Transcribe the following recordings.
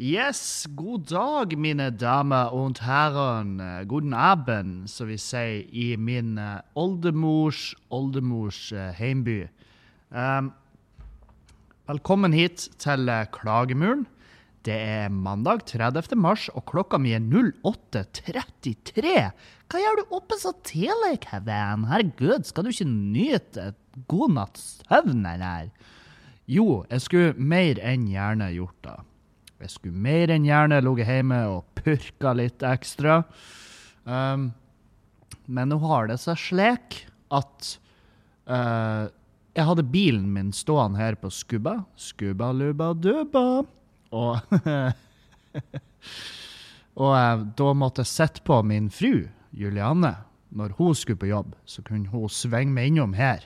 Yes, god dag, mine damer og herrer. Guten Abend, som vi sier i min eh, oldemors oldemors eh, heimby. Um, velkommen hit til eh, Klagemuren. Det er mandag 30. mars, og klokka mi er 08.33. Hva gjør du oppe så tidlig, Kevin? Herregud, skal du ikke nyte et god natts søvn, eller? Jo, jeg skulle mer enn gjerne gjort det. Jeg skulle mer enn gjerne ligget hjemme og purka litt ekstra. Um, men nå har det seg slik at uh, jeg hadde bilen min stående her på skubba. Skubba, luba, dubba. Og, og uh, da måtte jeg sette på min fru, Julianne. Når hun skulle på jobb, så kunne hun svinge meg innom her.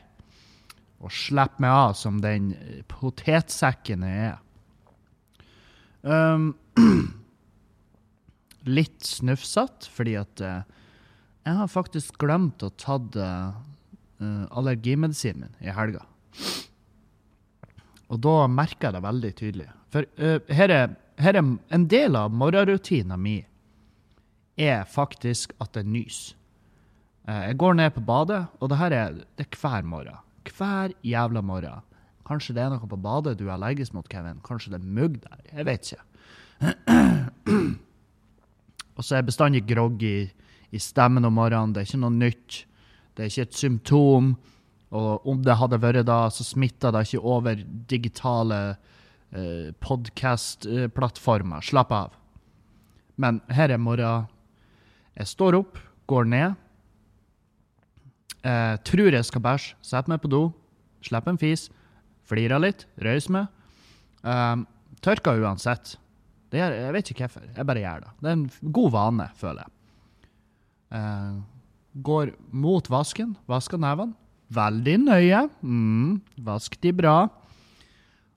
Og slippe meg av som den potetsekken jeg er. Um, litt snufsete, fordi at uh, jeg har faktisk glemt å tatt uh, allergimedisinen min i helga. Og da merker jeg det veldig tydelig. For uh, her, er, her, er, en del av morgenrutina mi er faktisk at det nyser. jeg går ned på badet, og det her er, det er hver morgen. Hver jævla morgen. Kanskje det er noe på badet du er allergisk mot, Kevin. Kanskje det er mugg der. Jeg vet ikke. Og så er jeg bestandig groggy i stemmen om morgenen. Det er ikke noe nytt. Det er ikke et symptom. Og om det hadde vært da, så smitta det ikke over digitale eh, podkast-plattformer. Slapp av. Men her er morgenen. Jeg står opp, går ned. Eh, tror jeg skal bæsje. Setter meg på do. Slipper en fis. Flirer litt. røys med. Um, tørker uansett. Er, jeg vet ikke hvorfor. Jeg bare gjør det. Det er en god vane, føler jeg. Uh, går mot vasken. Vasker nevene. Veldig nøye. Mm, vask de bra.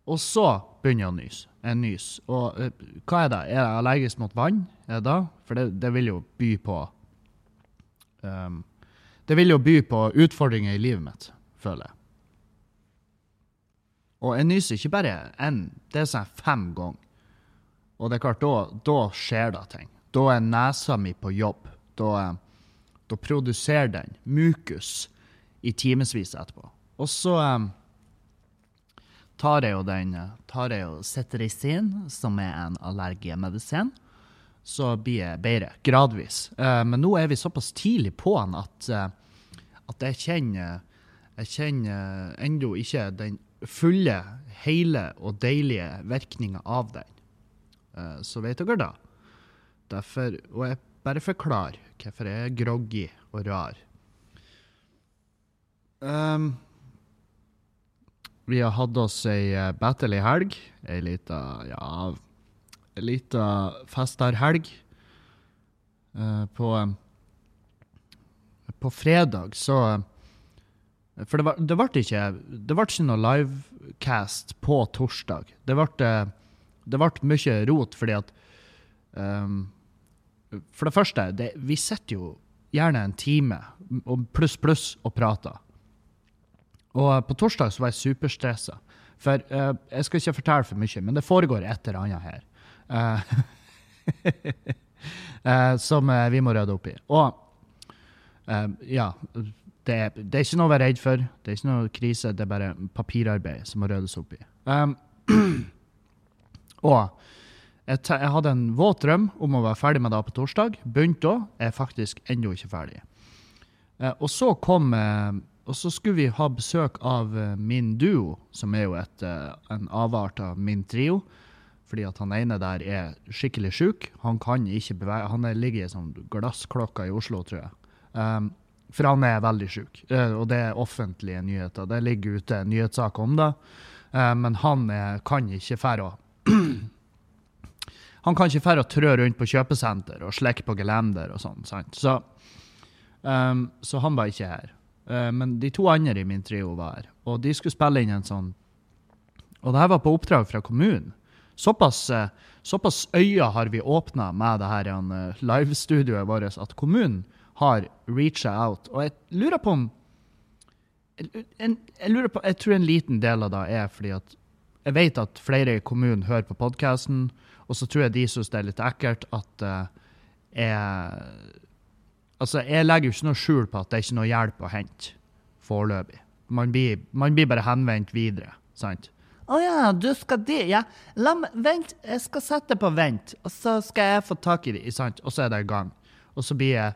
Og så begynner jeg å nyse. En nys. Og uh, hva er det? Er jeg allergisk mot vann? Er det? For det, det vil jo by på um, Det vil jo by på utfordringer i livet mitt, føler jeg. Og jeg nyser ikke bare én, det er sånn fem ganger. Og det er klart, da, da skjer det ting. Da er nesa mi på jobb. Da, da produserer den mukus i timevis etterpå. Og så um, tar jeg jo den tar jeg jo Cetirizin, som er en allergimedisin. Så blir jeg bedre, gradvis. Uh, men nå er vi såpass tidlig på den at, uh, at jeg kjenner jeg kjenner ennå ikke den fulle, hele og deilige virkninger av den. Uh, så vet dere da. Derfor, og jeg bare forklarer hvorfor jeg er groggy og rar. Um, vi har hatt oss ei uh, battle i helg. Ei lita, ja Ei lita festarhelg. Uh, på På fredag så for det, var, ikke, det ble ikke noe livecast på torsdag. Det ble, det ble mye rot fordi at um, For det første, det, vi sitter jo gjerne en time pluss, pluss og prater. Og på torsdag så var jeg superstressa. For uh, jeg skal ikke fortelle for mye, men det foregår et eller annet her. Uh, uh, som vi må rydde opp i. Og ja det, det, er ikke noe å være redd for. Det er ikke noe krise. Det er bare papirarbeid som må ryddes opp i. Um, og jeg, jeg, hadde en våt drøm om å være ferdig med det på torsdag. Begynte òg. Er faktisk ennå ikke ferdig. Uh, og så kom uh, Og så skulle vi ha besøk av uh, min duo, som er jo et, en avart av min trio. Fordi at han ene der er skikkelig sjuk. Han kan ikke bevege Han ligger i sånn glassklokka i Oslo, tror jeg. Um, for han er veldig sjuk, eh, og det er offentlige nyheter. Det ligger ute en nyhetssak om det. Eh, men han er, kan ikke fære Han kan ikke fære å trø rundt på kjøpesenter og slekke på gelender og sånn. Så, um, så, han var ikke her. Uh, men de to andre i min trio var her, og de skulle spille inn en sånn Og det her var på oppdrag fra kommunen. Såpass, såpass øya har vi åpna med det her livestudioet vårt at kommunen har reacha out. Og jeg lurer på om en, jeg, lurer på, jeg tror en liten del av det er fordi at jeg vet at flere i kommunen hører på podkasten, og så tror jeg de syns det er litt ekkelt at uh, jeg Altså, jeg legger jo ikke noe skjul på at det er ikke noe hjelp å hente foreløpig. Man man blir bare henvendt videre, sant? Å ja, du skal dit? Ja, la meg Vent, jeg skal sette på vent, og så skal jeg få tak i det, sant? Og så er det i gang. Og så blir jeg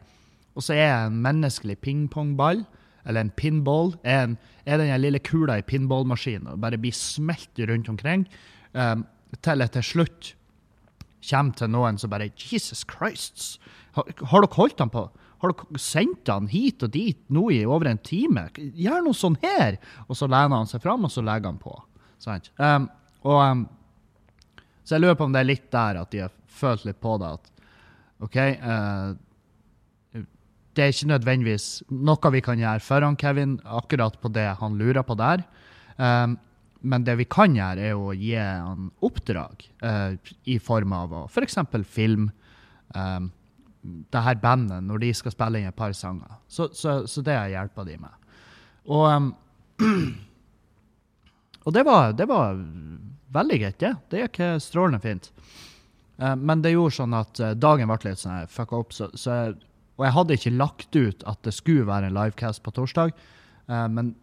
Og så er en menneskelig pingpongball, eller en pinball. Er, en, er den lille kula i pinballmaskinen og bare blir smelt rundt omkring, um, til jeg til slutt kommer til noen som bare Jesus Christ, har, har dere holdt han på? Har dere sendt han hit og dit nå i over en time? Gjør noe sånn her! Og så lener han seg fram, og så legger han på. Sant? Um, og, um, så jeg lurer på om det er litt der at de har følt litt på det. At OK uh, Det er ikke nødvendigvis noe vi kan gjøre for han Kevin akkurat på det han lurer på der. Um, men det vi kan gjøre, er å gi han oppdrag uh, i form av f.eks. For film. Um, det her bandet når de skal spille inn et par sanger. Så, så, så det hjelper de med. Og, um, og det, var, det, var, veldig greit, det. Det gikk strålende fint. Uh, men det gjorde sånn at uh, dagen ble litt sånn fucka opp. Så, så jeg, og jeg hadde ikke lagt ut at det skulle være en livecast på torsdag. Uh, men,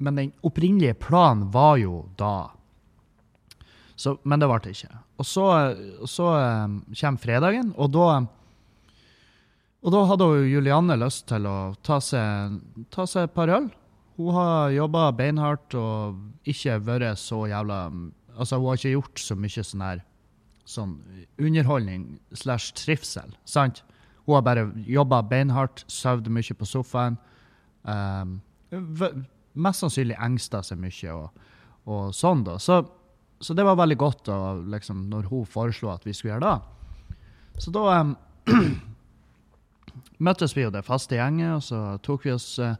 men, den opprinnelige planen var jo da. Så, men det ble det ikke. Og så, så um, kommer fredagen, og da og da hadde Julianne lyst til å ta seg, ta seg et par øl. Hun har jobba beinhardt og ikke vært så jævla Altså, hun har ikke gjort så mye sånn her sånn underholdning slash trivsel, sant? Hun har bare jobba beinhardt, sovet mye på sofaen. Um, mest sannsynlig engsta seg mye og, og sånn, da. Så, så, det var veldig godt da, liksom, når hun foreslo at vi skulle gjøre det. Så da um, møttes vi jo det faste gjenget, og så tok vi oss, uh,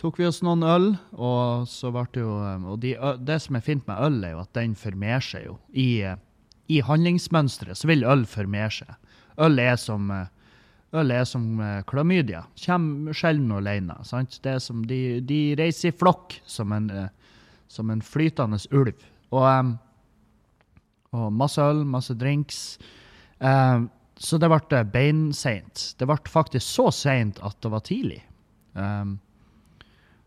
tok vi oss noen øl. Og så ble det jo um, Og de, det som er fint med øl, er jo at den formerer seg jo. I, uh, i handlingsmønsteret så vil øl formere seg. Øl er som uh, Øl er som klamydia. Kommer sjelden alene. Sant? Som de, de reiser i flokk som en, som en flytende ulv. Og, og masse øl, masse drinks. Så det ble beinseint. Det ble faktisk så seint at det var tidlig.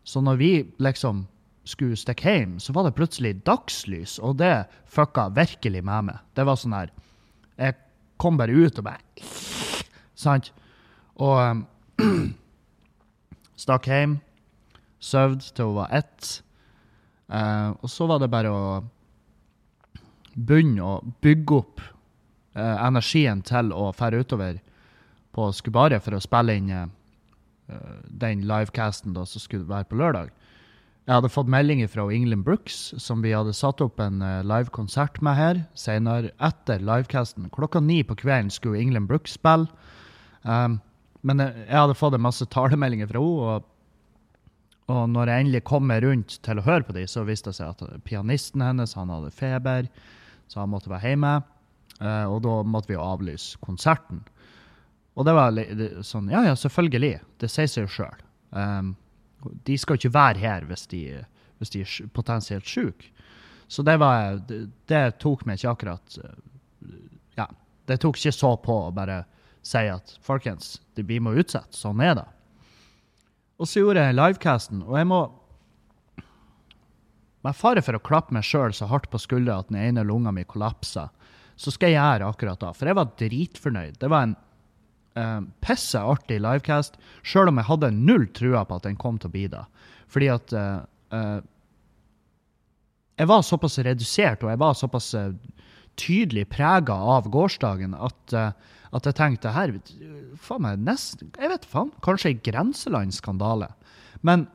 Så når vi liksom skulle stikke hjem, så var det plutselig dagslys, og det fucka virkelig med meg. Det var sånn her Jeg kom bare ut og bare Sant? Og um, stakk hjem. Sov til hun var ett. Uh, og så var det bare å begynne å bygge opp uh, energien til å fære utover på Skubaret for å spille inn uh, den livecasten da, som skulle være på lørdag. Jeg hadde fått meldinger fra England Brooks, som vi hadde satt opp en uh, live konsert med her. Senere, etter livecasten, klokka ni på kvelden, skulle England Brooks spille. Um, men jeg, jeg hadde fått en masse talemeldinger fra henne, og, og når jeg endelig kom meg rundt til å høre på dem, så viste det seg at pianisten hennes han hadde feber, så han måtte være hjemme. Uh, og da måtte vi avlyse konserten. Og det var litt sånn Ja, ja, selvfølgelig. Det sier seg jo sjøl. De skal ikke være her hvis de, hvis de er potensielt syke. Så det var det, det, tok meg ikke akkurat uh, Ja, det tok ikke så på å bare si at folkens, vi må utsette. Sånn er det. Og så gjorde jeg livecasten, og jeg må Med fare for å klappe meg sjøl så hardt på skuldra at den ene lunga mi kollapsa, så skal jeg gjøre akkurat da. For jeg var dritfornøyd. Det var en uh, pisse artig livecast, sjøl om jeg hadde null trua på at den kom til å bli det. Fordi at uh, uh, Jeg var såpass redusert, og jeg var såpass tydelig prega av gårsdagen at, at jeg tenkte her faen meg, nesten, Jeg vet faen, kanskje ei grenselandsskandale. Men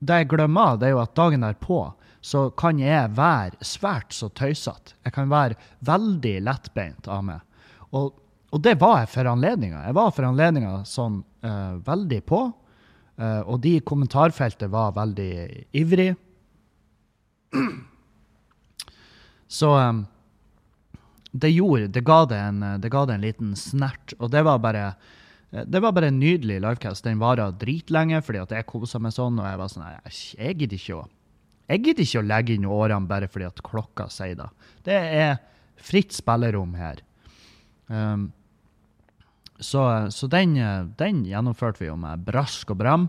det jeg glemmer, det er jo at dagen derpå så kan jeg være svært så tøysete. Jeg kan være veldig lettbeint av meg. Og, og det var jeg for anledninga. Jeg var for anledninga sånn uh, veldig på. Uh, og de kommentarfeltet var veldig ivrig. Så um, det gjorde Det ga det, en, det ga det en liten snert. Og det var bare det var bare en nydelig livecast. Den vara dritlenge fordi at jeg kosa meg sånn. Og jeg var sånn jeg gidder ikke å Jeg gidder ikke å legge inn årene bare fordi at klokka sier det. Det er fritt spillerom her. Um, så, så den, den, gjennomførte vi jo med brask og bram.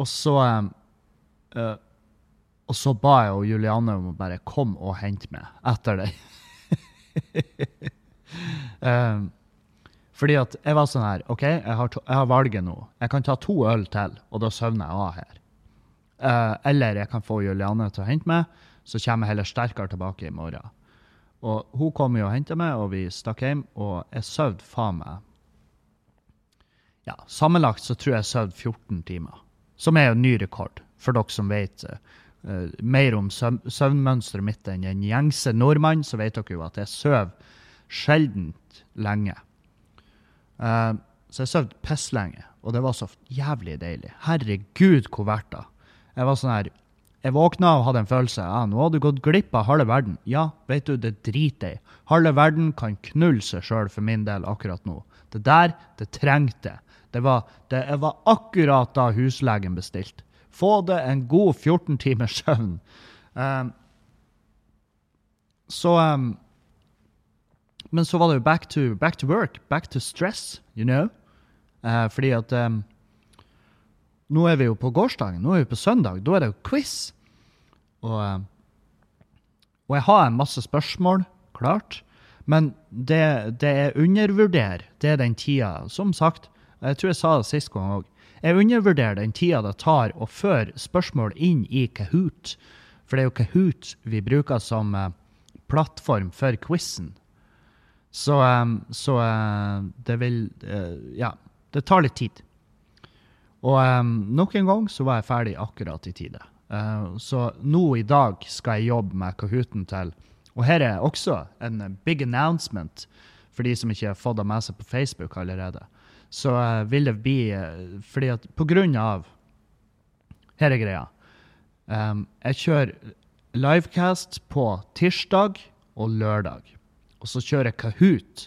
Og så uh, Og så ba jeg og Juliane om å bare komme og hente meg etter det. um, fordi at jeg var sånn her OK, jeg har, to, jeg har, valget nå. Jeg kan ta to øl til, og da søvner jeg av her. Uh, eller jeg kan få Juliane til å hente meg, så kommer jeg heller sterkere tilbake i morgen. Og hun kom jo og henta meg, og vi stakk hjem, og jeg sov faen meg Ja, sammenlagt så tror jeg jeg sov 14 timer. Som er jo ny rekord, for dere som vet uh, mer om søvnmønsteret mitt enn en gjengse nordmann, så vet dere jo at jeg sover sjeldent lenge. Uh, så jeg sov pisslenge, og det var så jævlig deilig. Herregud, hvor verdt det. Jeg var sånn her jeg våkna og hadde en følelse ja, nå har du gått glipp av halve verden. Ja, vet du, det driter jeg i. Halve verden kan knulle seg sjøl for min del akkurat nå. Det der, det trengte det var, det var akkurat da huslegen bestilte. Få det en god 14 timers søvn. Um, så um, Men så var det jo back to, back to work, back to stress, you know. Uh, fordi at um, nå er vi jo på gårsdagen, nå er vi på søndag. Da er det jo quiz. Og, eh, og jeg har en masse spørsmål, klart. Men det, det jeg undervurderer, det er den tida Som sagt, jeg tror jeg sa det sist gang òg. Jeg undervurderer den tida det tar å føre spørsmål inn i Kahoot. For det er jo Kahoot vi bruker som uh, plattform for quizen. Så, um, så uh, det vil uh, Ja, det tar litt tid. Og um, nok en gang så var jeg ferdig akkurat i tide. Uh, så nå i dag skal jeg jobbe med Kahooten til Og her er også en big announcement for de som ikke har fått det med seg på Facebook allerede. Så uh, vil det bli uh, Fordi at på grunn av Her er greia. Um, jeg kjører livecast på tirsdag og lørdag. Og så kjører jeg Kahoot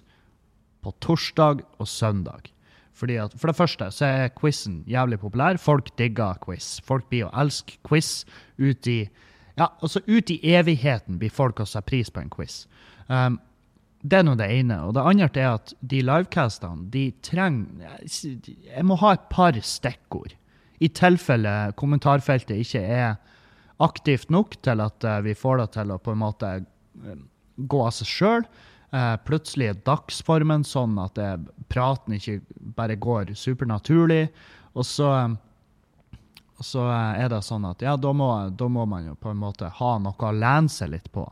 på torsdag og søndag. At, For det første så er quizen jævlig populær. Folk digger quiz. Folk blir å elske quiz ut i ja, altså ut i evigheten blir folk å sette pris på en quiz. Um, det er nå det ene. Og det andre er at de livecastene de trenger Jeg må ha et par stikkord. I tilfelle kommentarfeltet ikke er aktivt nok til at uh, vi får det til å på en måte uh, gå av seg sjøl. Uh, plutselig er dagsformen sånn at praten ikke bare går supernaturlig. Og så, så er det sånn at ja, da må, da må, man jo på en måte ha noe å lene seg litt på.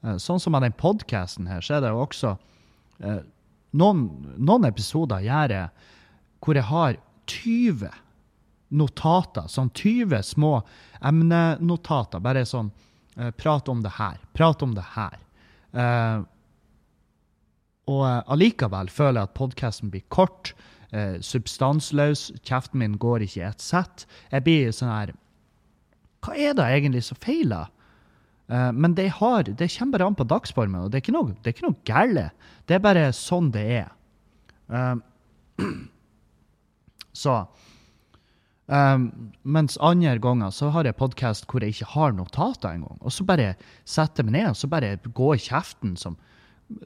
Uh, sånn som med den podkasten her, så er det jo også noen, noen, episoder gjør jeg hvor jeg har 20 notater. Sånn 20 små emnenotater. Bare sånn Prat om det her. Prat om det her. Og uh, allikevel føler jeg at podkasten blir kort, eh, substansløs, kjeften min går ikke i ett sett. Jeg blir sånn her Hva er det egentlig som feiler? Eh, men det, har, det kommer bare an på dagsformen, og det er ikke noe, det er ikke noe gærent. Det er bare sånn det er. så Um, mens andre ganger så har jeg podkast hvor jeg ikke har notater engang. Og så bare setter jeg meg ned og så bare går kjeften som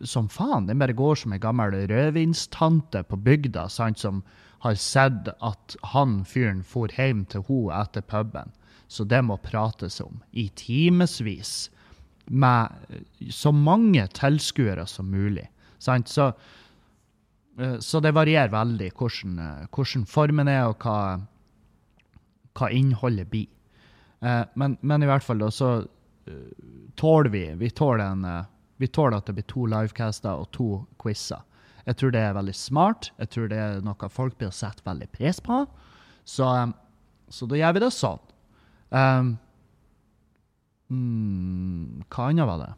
som faen. Den bare går som ei gammel rødvinstante på bygda sant, som har sett at han fyren for hjem til henne etter puben. Så det må prates om i timevis. Med så mange tilskuere som mulig. Sant? Så, eh, så det varierer veldig hvordan, eh, hvordan formen er, og hva, hva innholdet blir. Eh, men, men, i hvert fall da, så tåler vi Vi tåler en vi tåler at det blir to livecaster og to quizer. Jeg tror det er veldig smart. Jeg tror det er noe folk blir satt veldig pris på. Så, um, så da gjør vi det sånn. Um, mm, hva annet var det?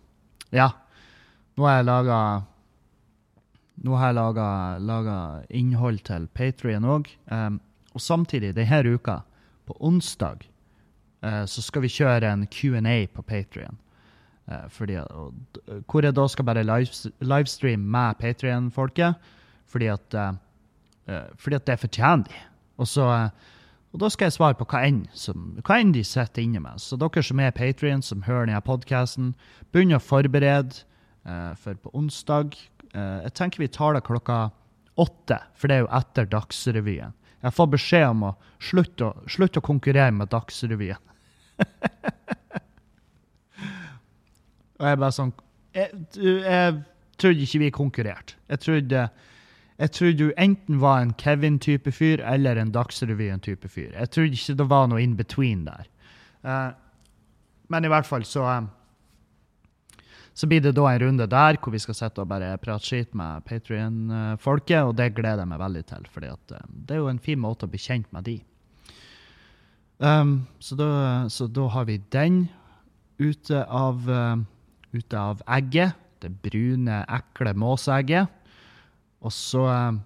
Ja, nå har jeg laga nå har jeg laga innhold til Patrion òg. Um, og samtidig, denne uka, på onsdag, uh, så skal vi kjøre en Q&A på Patrion. Eh, fordi, hvor jeg da skal bare livestream med Patrion-folket. Fordi at, uh, fordi at det fortjener de. Og så, Og da skal jeg svare på hva enn, som, hva enn de sitter inne med. Så dere som er Patrion, som hører denne podkasten, begynn å forberede eh, for på onsdag. Eh, jeg tenker vi tar det klokka åtte, for det er jo etter Dagsrevyen. Jeg får beskjed om å slutte å, slutte å konkurrere med Dagsrevyen. Og jeg bare sånn jeg, jeg trodde ikke vi konkurrerte. Jeg trodde, jeg trodde du enten var en Kevin-type fyr eller en Dagsrevyen-type fyr. Jeg trodde ikke det var noe in between der. Uh, men i hvert fall så um, så blir det da en runde der hvor vi skal sitte og bare prate skit med Patrion-folket, og det gleder jeg meg veldig til, for det er jo en fin måte å bli kjent med de. Um, så, da, så da har vi den ute av, eh, ute av egget. Det brune, ekle måseegget. Og så eh,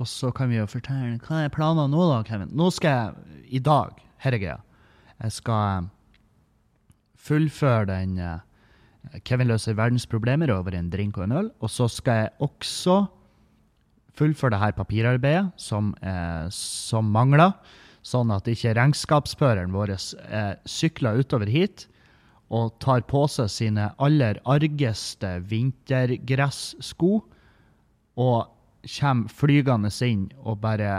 Og så kan vi jo fortelle Hva er planene nå, da, Kevin? Nå skal jeg I dag, er greia. Jeg skal eh, fullføre den eh, Kevin løser verdens problemer over en drink og en øl. Og så skal jeg også fullføre det her papirarbeidet som, eh, som mangler, sånn at ikke regnskapsføreren vår eh, sykler utover hit og tar på seg sine aller argeste vintergressko og kommer flygende inn og bare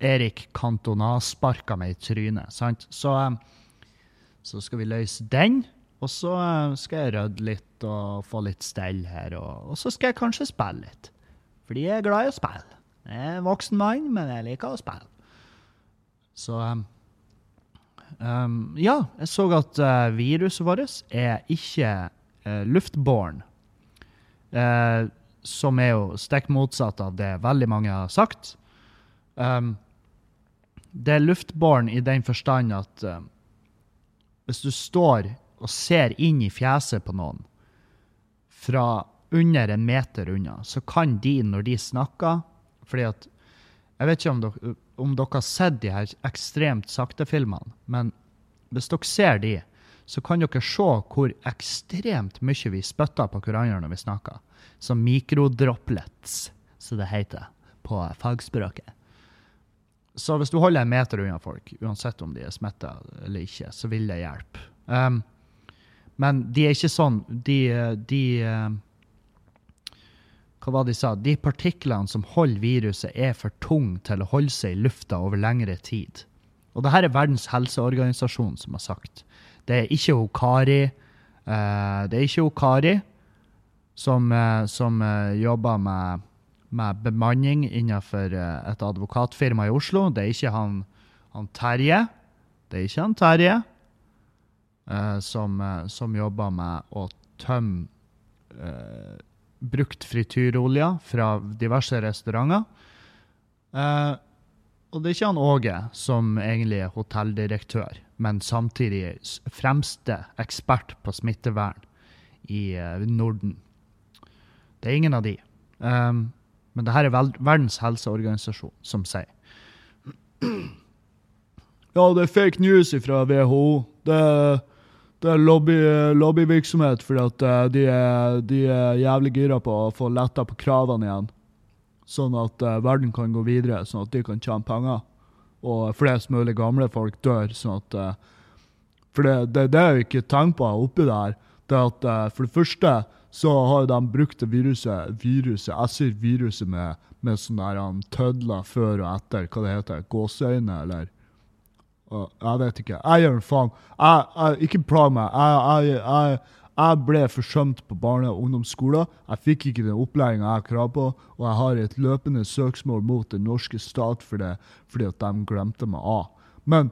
Erik Cantona sparker meg i trynet. Sant? Så, eh, så skal vi løse den. Og så eh, skal jeg rydde litt og få litt stell her, og, og så skal jeg kanskje spille litt. Fordi jeg er glad i å spille. Jeg er en voksen mann, men jeg liker å spille. Så um, Ja, jeg så at uh, viruset vårt er ikke uh, luftbåren. Uh, som er jo stikk motsatt av det veldig mange har sagt. Um, det er luftbåren i den forstand at uh, hvis du står og ser inn i fjeset på noen fra under en meter unna, så kan de, når de snakker fordi at Jeg vet ikke om dere, om dere har sett de her ekstremt sakte filmene, men hvis dere ser de, så kan dere se hvor ekstremt mye vi spytter på hverandre når vi snakker. Som mikrodroplets, som det heter på fagspråket. Så hvis du holder en meter unna folk, uansett om de er smitta eller ikke, så vil det hjelpe. Um, men de er ikke sånn De, de eh, Hva var det de sa? De partiklene som holder viruset, er for tunge til å holde seg i lufta over lengre tid. Og det her er Verdens helseorganisasjon som har sagt. Det er ikke Kari uh, Det er ikke Kari som, uh, som uh, jobber med, med bemanning innenfor et advokatfirma i Oslo. Det er ikke han, han Terje. Det er ikke han Terje som, som jobber med å tømme brukt frityrolje fra diverse restauranter. Eh, og det er ikke han Åge som egentlig er hotelldirektør, men samtidig fremste ekspert på smittevern i eh, Norden. Det er ingen av de. Um, men det her er Verdens helseorganisasjon som sier. Ja, det er fake news fra WHO. Det er, det er lobby, lobbyvirksomhet fordi at eh, de er, de er jævlig gira på å få letta på kravene igjen. Sånn at eh, verden kan gå videre, sånn at de kan tjene penger. Og flest mulig gamle folk dør. sånn at... eh, for det, det, det er jo ikke tegn på oppi der. Det at eh, For det første så har de brukt viruset, viruset Jeg sier viruset med, med sånne tødler før og etter. Hva det heter Gåseøyne, eller? Jeg vet ikke. Jeg gjør faen. Jeg, jeg, ikke plag meg. Jeg, jeg, jeg, ble forsømt på barne- og ungdomsskolen. Jeg fikk ikke den opplæringa jeg har krav på, og jeg har et løpende søksmål mot den norske stat for det, fordi at de glemte meg av. Men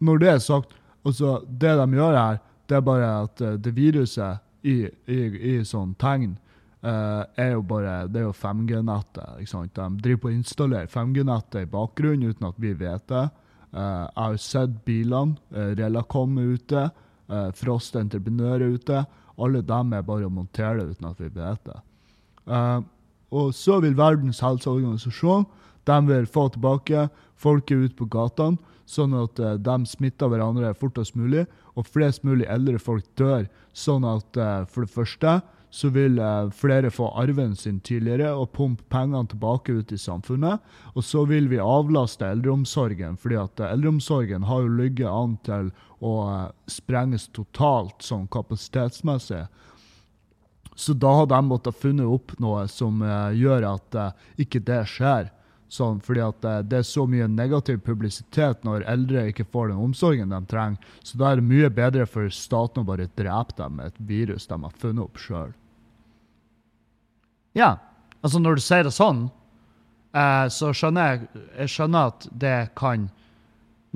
når det er sagt, altså, det de gjør her, det er bare at eh, det viruset i, i, i sånn tegn Uh, er jo bare Det er jo 5G-nettet. ikke sant? De driver på å installere 5G-nettet i bakgrunnen uten at vi vet det. Eh, jeg har sett bilene. Uh, Relacom er ute. Uh, Frost Entreprenør er ute. Alle dem er bare å montere det uten at vi vet det. Eh, og så vil Verdens helseorganisasjon de vil få tilbake folket ut på gatene, sånn at eh, de smitter hverandre fortest mulig, og flest mulig eldre folk dør. Sånn at eh, for det første så vil eh, flere få arven sin tidligere og pumpe pengene tilbake ut i samfunnet. Og så vil vi avlaste eldreomsorgen, fordi at eldreomsorgen har jo ligget an til å eh, sprenges totalt sånn kapasitetsmessig. Så da har de måttet funnet opp noe som eh, gjør at ikke det skjer. Sånn, fordi at det er så mye negativ publisitet når eldre ikke får den omsorgen de trenger. Så da er det mye bedre for staten å bare drepe dem med et virus de har funnet opp sjøl. Ja, altså når du sier det sånn, eh, så skjønner jeg, jeg skjønner at det kan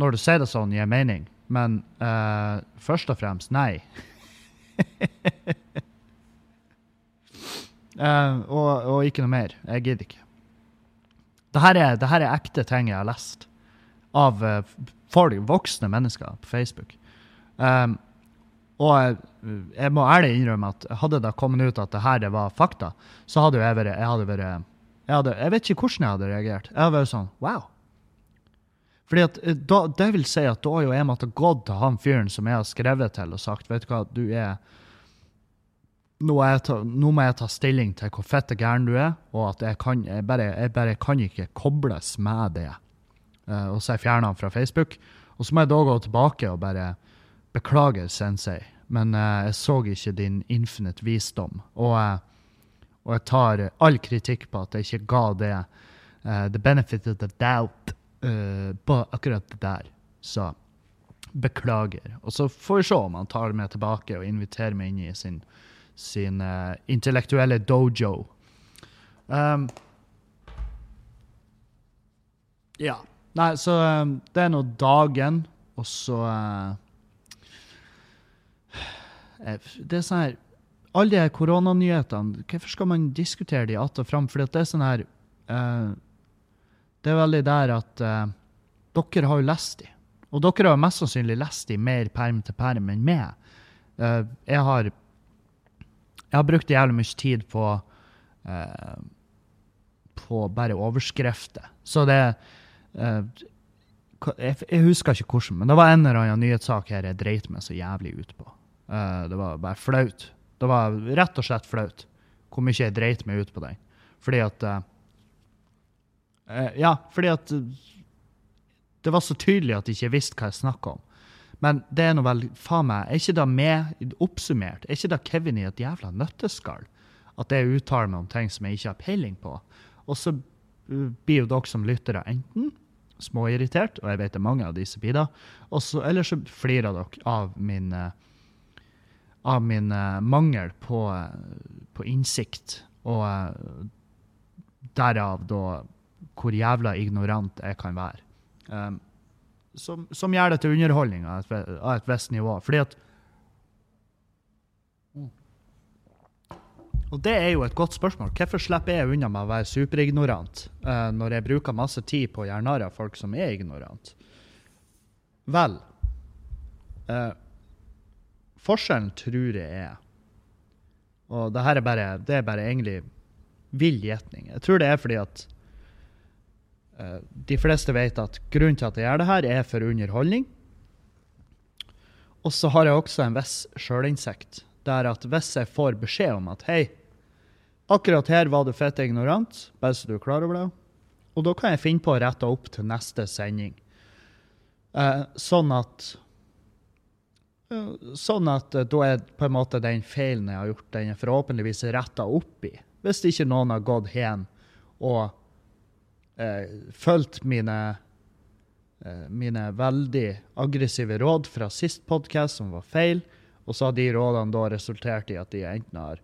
Når du sier det sånn, gi mening. Men eh, først og fremst nei. Eh, og, og ikke noe mer. Jeg gidder ikke. Dette er, dette er ekte ting jeg har lest av eh, folk, voksne mennesker på Facebook. Um, og jeg, må ærlig innrømme at hadde det kommet ut at det her var fakta, så hadde jeg vært Jeg hadde vært jeg, hadde, jeg vet ikke hvordan jeg hadde reagert. Jeg hadde vært sånn wow. Fordi at eh, da, Det vil si at da har jo jeg måttet gått til han fyren som jeg har skrevet til, og sagt vet du hva, du er nå, ta, nå, må jeg ta stilling til hvor fette gæren du er, og at jeg, kan, jeg, bare, jeg bare kan ikke kobles med det. Uh, og så har jeg fjerna fra Facebook. Og så må jeg da gå tilbake og bare Beklager, sensei, men uh, jeg så ikke din infinite visdom. Og, uh, og, jeg tar all kritikk på at jeg ikke ga det the benefit of the doubt på akkurat det der. Så beklager. Og så får vi se om han tar meg tilbake og inviterer meg inn i sin sin uh, intellektuelle dojo. Um, ja. Nei, så um, det er nå dagen, og så uh, Det er sånn her Alle de her koronanyhetene, hvorfor skal man diskutere de att og fram? For det er sånn her uh, Det er veldig der at dere har jo lest de. Og dere har mest sannsynlig lest de mer perm til perm enn meg. jeg har jeg har brukt jævlig mye tid på uh, på bare overskrifter. Så det uh, jeg, jeg, husker ikke hvordan, men det var en eller annen nyhetssak her jeg dreit meg så jævlig ut på. Uh, det var bare flaut. Det var rett og slett flaut hvor mye jeg dreit meg ut på den. Fordi at uh, Ja, fordi at det var så tydelig at jeg ikke visste hva jeg snakka om. Men det er nå vel faen meg Er ikke det med oppsummert? Er ikke det Kevin i et jævla nøtteskall? At jeg uttaler meg om ting som jeg ikke har peiling på. Og så blir jo dere som lyttere enten småirritert, og jeg vet det er mange av disse blir det, eller så flirer dere av min, uh, av min uh, mangel på, på, innsikt. Og derav da hvor jævla ignorant jeg kan være. Um, som, som, gjør det til underholdning av et, av et visst nivå. Fordi at Og det er jo et godt spørsmål. Hvorfor slipper jeg unna med å være superignorant uh, når jeg bruker masse tid på å gjøre narr av folk som er ignorant? Vel uh, Forskjellen tror jeg er Og det her er bare, det er bare egentlig vill gjetning. Jeg tror det er fordi at uh, de fleste vet at grunnen til at jeg gjør det her, er for underholdning. Og så har jeg også en viss sjølinnsikt. Der at hvis jeg får beskjed om at hei, akkurat her var du fett ignorant, bare så du er klar over det, og da kan jeg finne på å rette opp til neste sending. Uh, sånn at Sånn at da er på en måte den feilen jeg har gjort, den er forhåpentligvis retta opp i. Hvis ikke noen har gått hen og eh, fulgt mine, eh, mine veldig aggressive råd fra sist podkast, som var feil. Og så har de rådene da resultert i at de enten har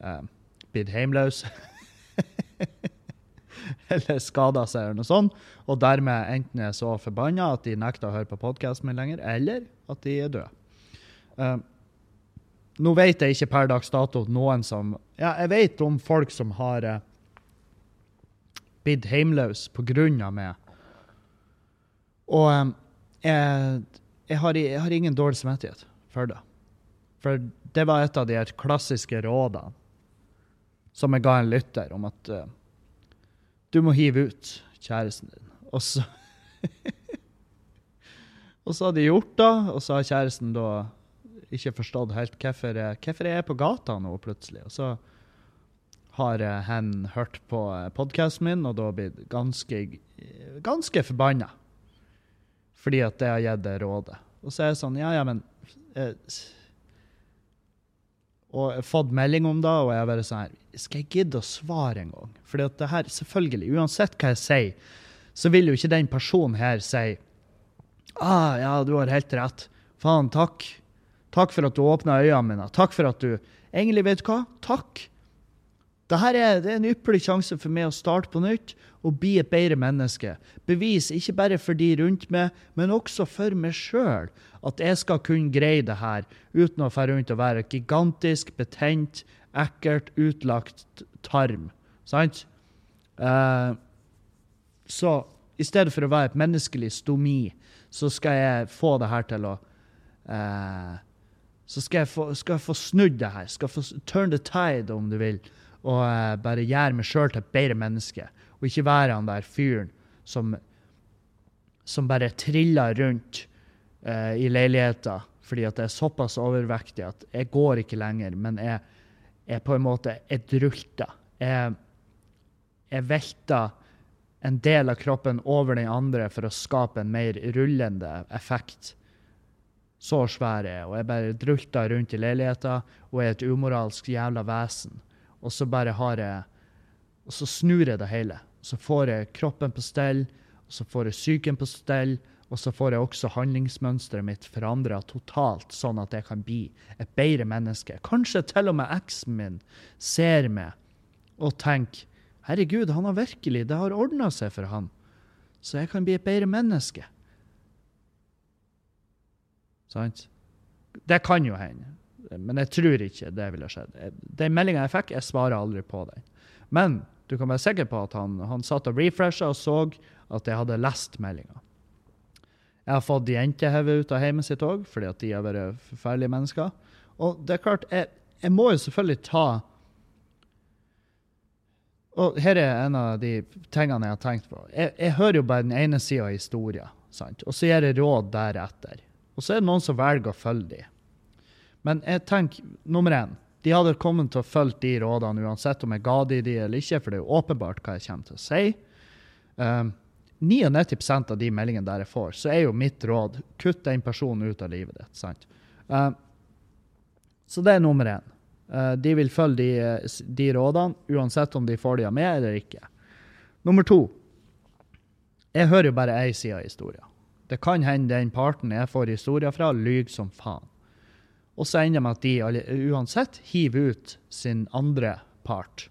eh, blitt hjemløse eller skada seg, eller noe sånt. Og dermed enten er så forbanna at de nekter å høre på podkasten min lenger, eller at de er døde. Uh, nå vet jeg ikke per dags dato noen som Ja, jeg vet om folk som har uh, blitt grunn pga. meg. Og um, jeg, jeg, har, jeg, har, ingen dårlig samvittighet for det. For det var et av de klassiske rådene som jeg ga en lytter, om at uh, du må hive ut kjæresten din. Og så Og så har de gjort det, og så har kjæresten da ikke forstått helt hvorfor, hvorfor jeg er på gata nå plutselig. Og så har han hen hørt på podkasten min, og da blitt ganske, eh, ganske forbanna. Fordi at jeg har gitt det rådet. Og så er jeg sånn, ja, ja, men eh, Og jeg har fått melding om det, og jeg er bare sånn her Skal jeg gidde å svare en gang? Fordi at det her, selvfølgelig, uansett hva jeg sier, så vil jo ikke den personen her si Ah, ja, du har helt rett. Faen, takk. Takk for at du åpna øynene mine. Takk for at du Egentlig, vet du hva? Takk. Dette er, det er en ypperlig sjanse for meg å starte på nytt og bli et bedre menneske. Bevis ikke bare for de rundt meg, men også for meg sjøl at jeg skal kunne greie det her uten å fære rundt og være gigantisk, betent, ekkelt, utlagt tarm. Sant? Uh, så i stedet for å være et menneskelig stomi, så skal jeg få det her til å eh, Så skal jeg, få, skal jeg få snudd det her. Skal få turn the tide, om du vil. Og uh, bare gjøre meg sjøl til et bedre menneske. Og ikke være han der fyren som som bare triller rundt uh, i leiligheta fordi at jeg er såpass overvektig at jeg går ikke lenger, men jeg er på en måte Jeg drulter. Jeg, jeg velter en del av kroppen over den andre for å skape en mer rullende effekt. Så svær er og jeg bare drulter rundt i leiligheta og er et umoralsk jævla vesen. Og så bare har jeg Og så snur jeg det hele. Så får jeg kroppen på stell, og så får jeg psyken på stell, og så får jeg også handlingsmønsteret mitt forandra totalt, sånn at jeg kan bli et bedre menneske. Kanskje til og med eksen min ser meg og tenker Herregud, han har virkelig Det har ordna seg for han. Så jeg kan bli et bedre menneske. Sant? Det kan jo hende. Men jeg tror ikke det ville skjedd. Den meldinga jeg fikk, jeg svarer aldri på den. Men du kan være sikker på at han, han satt og refresha og så at jeg hadde lest meldinga. Jeg har fått jentehode ut av hjemmet sitt òg, fordi at de har vært forferdelige mennesker. Og det er klart, jeg, jeg må jo selvfølgelig ta Og her er en av de tingene jeg har tenkt på. Jeg, jeg hører jo bare den ene sida av historien, sant? og så gir jeg råd deretter. Og så er det noen som velger å følge de. Men jeg tenker, nummer én, de hadde kommet til å følge de rådene uansett om jeg ga de de eller ikke, for det er jo åpenbart hva jeg kommer til å si. Um, 99 av de meldingene der jeg får, så er jo mitt råd kutt den personen ut av livet ditt. sant? Uh, så det er nummer én. Uh, de vil følge de, de rådene, uansett om de får de av meg eller ikke. Nummer to. Jeg hører jo bare én side av historien. Det kan hende den parten jeg får historier fra, lyver som faen. Og så ender det med at de uansett hiver ut sin andre part.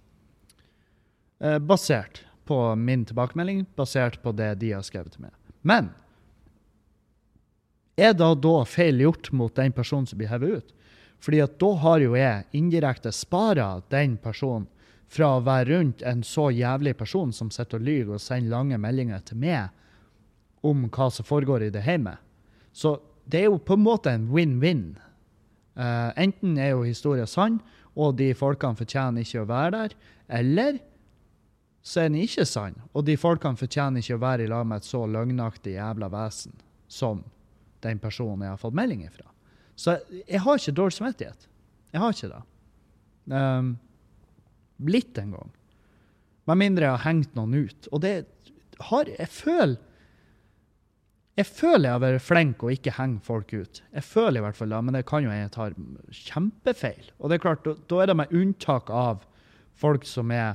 Eh, basert på min tilbakemelding, basert på det de har skrevet til meg. Men er det da feil gjort mot den personen som blir hevet ut? Fordi at da har jo jeg indirekte spara den personen fra å være rundt en så jævlig person som sitter og lyver og sender lange meldinger til meg om hva som foregår i det hjemmet. Så det er jo på en måte en win-win. Uh, enten er jo historien sann, og de folkene fortjener ikke å være der, eller så er den ikke sann, og de folkene fortjener ikke å være i lag med et så løgnaktig jævla vesen som den personen jeg har fått melding ifra. Så jeg har ikke dårlig samvittighet. Jeg har ikke det. Um, blitt en gang. Med mindre jeg har hengt noen ut. Og det har Jeg føler jeg føler jeg har vært flink og ikke henger folk ut. Jeg føler i hvert fall det, men det kan jo jeg tar kjempefeil. Og det er klart, da, er det med unntak av folk som er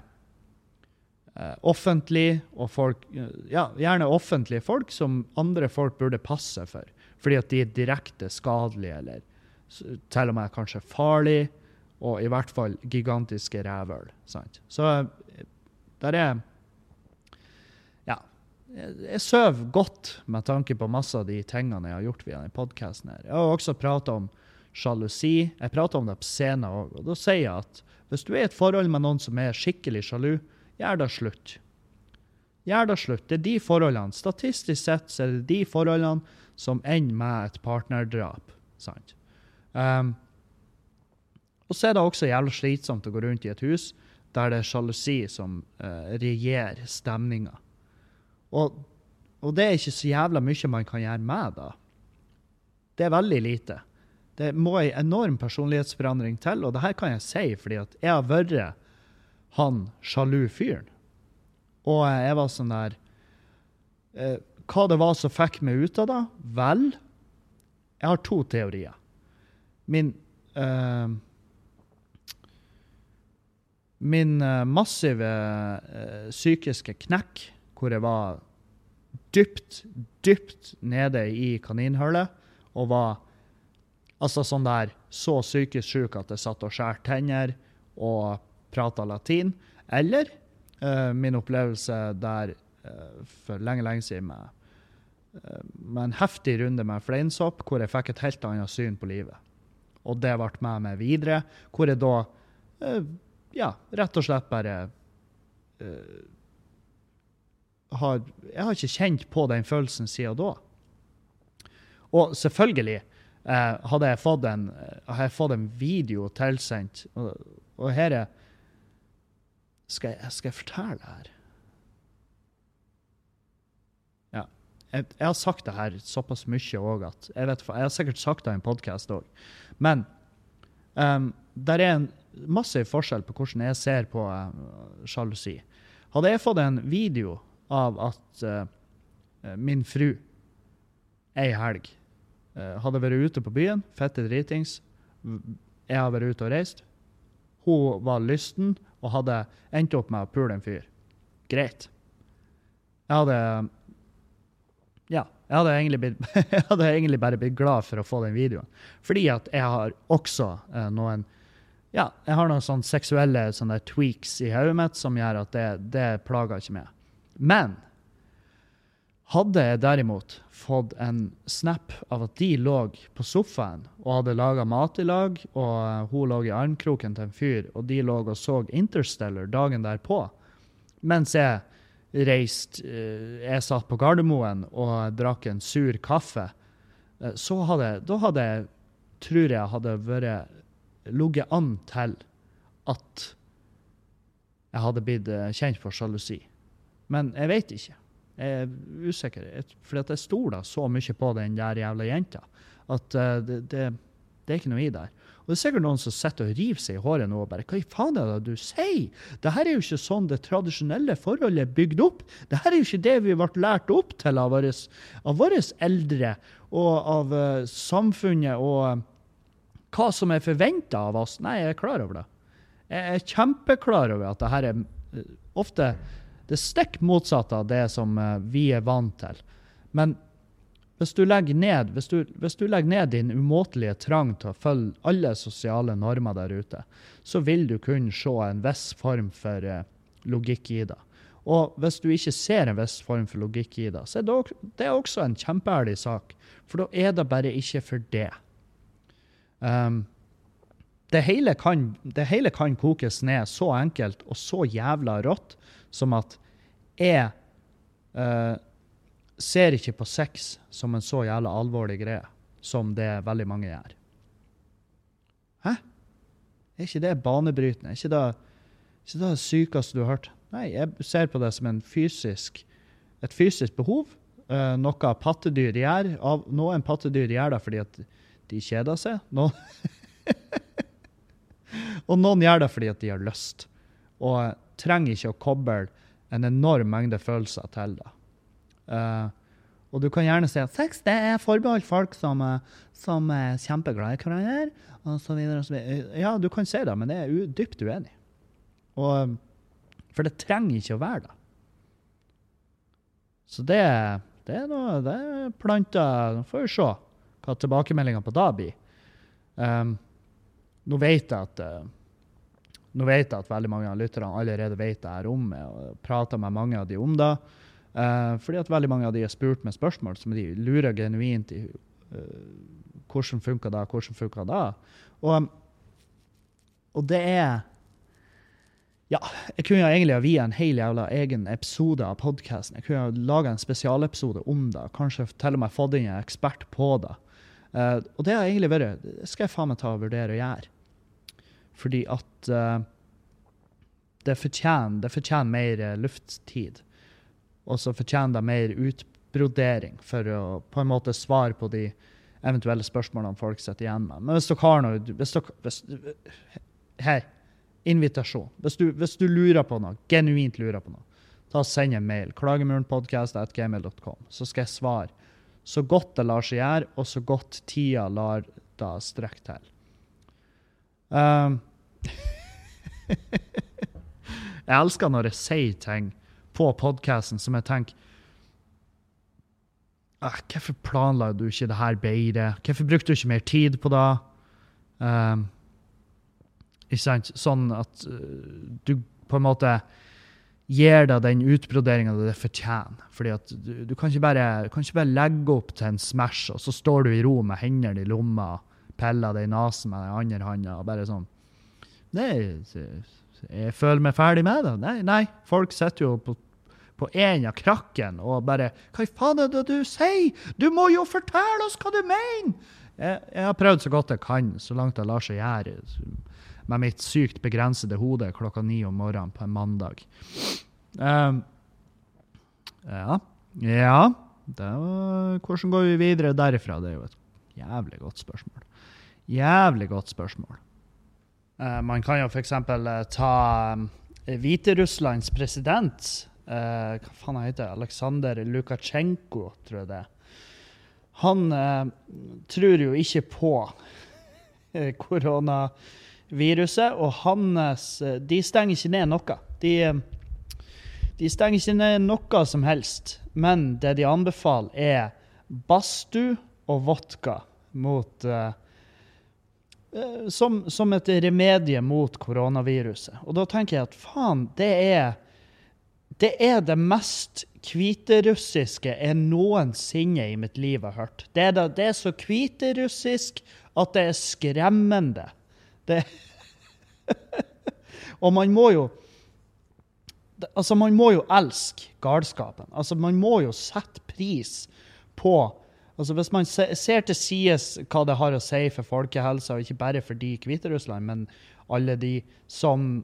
eh, offentlige, og folk eh, Ja, gjerne offentlige folk som andre folk burde passe for. Fordi at de er direkte skadelige, eller til og med kanskje farlige, og i hvert fall gigantiske rævøl. Sant? Så eh, der er. Jeg, sover godt med tanke på masse av de tingene jeg har gjort via denne podkasten. Jeg har også prata om sjalusi. Jeg prata om det på scenen òg. Og da sier jeg at hvis du er i et forhold med noen som er skikkelig sjalu, gjør det slutt. Gjør det slutt. Det er de forholdene. Statistisk sett så er det de forholdene som ender med et partnerdrap. Sant? Um, og så er det også jævlig slitsomt å gå rundt i et hus der det er sjalusi som uh, regjerer stemninga. Og, og det er ikke så jævla mye man kan gjøre med da. Det er veldig lite. Det må ei enorm personlighetsforandring til, og det her kan jeg si fordi at jeg har vært han sjalu fyren. Og jeg var sånn der eh, Hva det var som fikk meg ut av det? Vel, jeg har to teorier. Min eh, Min eh, massive eh, psykiske knekk, hvor jeg var dypt, dypt nede i kaninhullet og var altså sånn der så psykisk syk at jeg satt og skar tenner og prata latin. Eller uh, min opplevelse der uh, for lenge, lenge siden med, uh, med en heftig runde med fleinsopp, hvor jeg fikk et helt annet syn på livet. Og det ble med meg videre, hvor jeg da ja, rett og slett bare har, Jeg har ikke kjent på den følelsen siden da. Og selvfølgelig eh, hadde jeg fått en, hadde jeg fått en video tilsendt, og, og her er skal jeg, skal jeg fortelle det her? Ja. Jeg, jeg, har sagt det her såpass mye òg at jeg, vet, jeg har sikkert sagt det i en podkast òg. Men um, det er en massiv forskjell på hvordan jeg ser på uh, sjalusi. Hadde jeg fått en video av at uh, min fru ei helg uh, hadde vært ute på byen, fette dritings, jeg har vært ute og reist, hun var lysten og hadde endt opp med å pule en fyr. Greit. Jeg hadde Ja, jeg hadde, egentlig blitt, jeg hadde egentlig bare blitt glad for å få den videoen. Fordi at jeg har også eh, noen ja, jeg har noen sånne seksuelle sånne tweaks i hodet mitt som gjør at det, det plager ikke meg. Men hadde jeg derimot fått en snap av at de lå på sofaen og hadde laga mat i lag, og hun lå i armkroken til en fyr, og de lå og så Interstellar dagen derpå, mens jeg reiste eh, Jeg satt på Gardermoen og drakk en sur kaffe, eh, så hadde Da hadde jeg, tror jeg, hadde vært ligget an til at jeg hadde blitt eh, kjent for sjalusi. Men jeg vet ikke. Jeg er usikker, for jeg stoler så mye på den der jævla jenta at uh, det, det, det, er ikke noe i der. Og det er sikkert noen som sitter og river seg i håret nå og bare Hva i faen er det du sier? Det her er jo ikke sånn det tradisjonelle forholdet er bygd opp. Det her er jo ikke det vi ble lært opp til av våre, av våre eldre og av uh, samfunnet og uh, hva som er forventa av oss. Nei, jeg er klar over det. Jeg er kjempeklar over at det her er ofte det stikk motsatte av det som eh, vi er vant til. Men hvis du legger ned, hvis du, hvis du legger ned din umåtelige trang til å følge alle sosiale normer der ute, så vil du kunne se en viss form for uh, logikk i det. Og hvis du ikke ser en viss form for logikk i det, så er det, er også en kjempeærlig sak. For da er det bare ikke for det. Um, det, hele kan, det hele kan kokes ned så enkelt og så jævla rått som at jeg uh, ser ikke på sex som en så jævla alvorlig greie som det veldig mange gjør. Hæ? Er ikke det banebrytende? Er ikke det, ikke det sykeste du har hørt? Nei, jeg ser på det som fysisk, et fysisk behov. Uh, noe pattedyr gjør. Av, noen pattedyr gjør det fordi at de kjeder seg. Noen og noen gjør det fordi at de har lyst. Og trenger ikke å koble en enorm mengde følelser til det. Uh, og du kan gjerne si at sex det er forbeholdt folk som, eh, som er kjempeglade i hverandre. Og så videre, og så videre. Ja, du kan si det, men det er u dypt uenig. Og, for det trenger ikke å være det. Så det, det er noe det er planta Nå får vi se hva tilbakemeldinga på da blir. Um, nå vet jeg at uh, nå vet jeg at veldig mange av lytterne allerede vet det her om meg, og prater med mange av de om det. Uh, fordi at veldig mange av de har spurt meg spørsmål som de lurer genuint i. Uh, hvordan funka det, hvordan funka det? Og, og det er ja, jeg kunne egentlig ha viet en hel jævla egen episode av podkasten. Jeg kunne ha laga en spesialepisode om det. Kanskje til og med fått inn en ekspert på det. Uh, og det har egentlig vært Det skal jeg faen meg ta og vurdere å gjøre. Fordi at uh, det, fortjener, det fortjener mer uh, lufttid. Og så fortjener det mer utbrodering for å på en måte svare på de eventuelle spørsmålene folk sitter igjen med. Men hvis dere har noe hvis dere, hvis, Her. Invitasjon. Hvis du, hvis du lurer på noe, genuint lurer på noe, ta og send en mail. Klagemurenpodkast.gmail.com. Så skal jeg svare så godt det lar seg gjøre, og så godt tida lar da strekke til. Um, jeg elsker når jeg sier ting på podkasten som jeg tenker ah, Hvorfor planla du ikke det her bedre? Hvorfor brukte du ikke mer tid på det? Um, ikke sant? Sånn at uh, du på en måte gir deg den utbroderinga det fortjener. Fordi at du, du kan, bare, kan, ikke bare, legge opp til en Smash, og så står du i ro med hendene i lomma, piller deg i nesen med den andre handa og bare sånn Nei, jeg føler meg ferdig med det. Nei, nei. folk sitter jo på på en av krakken og bare Hva faen er det du sier? Du må jo fortelle oss hva du mener! Jeg, jeg har prøvd så godt jeg kan, så langt det lar seg gjøre, med mitt sykt begrensede hode klokka ni om morgenen på en mandag. Um, ja. Ja. Var, hvordan går vi videre derifra? Det er jo et jævlig godt spørsmål. Jævlig godt spørsmål. Uh, man kan jo f.eks. Eh, ta um, Hviterusslands president uh, Hva faen heter det? Aleksandr Lukasjenko, tror jeg det. Han tror jo ikke på koronaviruset, og hans De stenger ikke ned noe. De, de stenger ikke ned noe som helst. Men det de anbefaler, er badstue og vodka mot uh, som, som, et remedie mot koronaviruset. Og da tenker jeg at faen, det er det er det mest hviterussiske jeg noensinne i mitt liv har hørt. Det er, det, det er så hviterussisk at det er skremmende. Det Og man må jo Altså, man må jo elske galskapen. Altså, man må jo sette pris på Altså Hvis man ser til sides hva det har å si for folkehelsa, og ikke bare for de i Hviterussland, men alle de som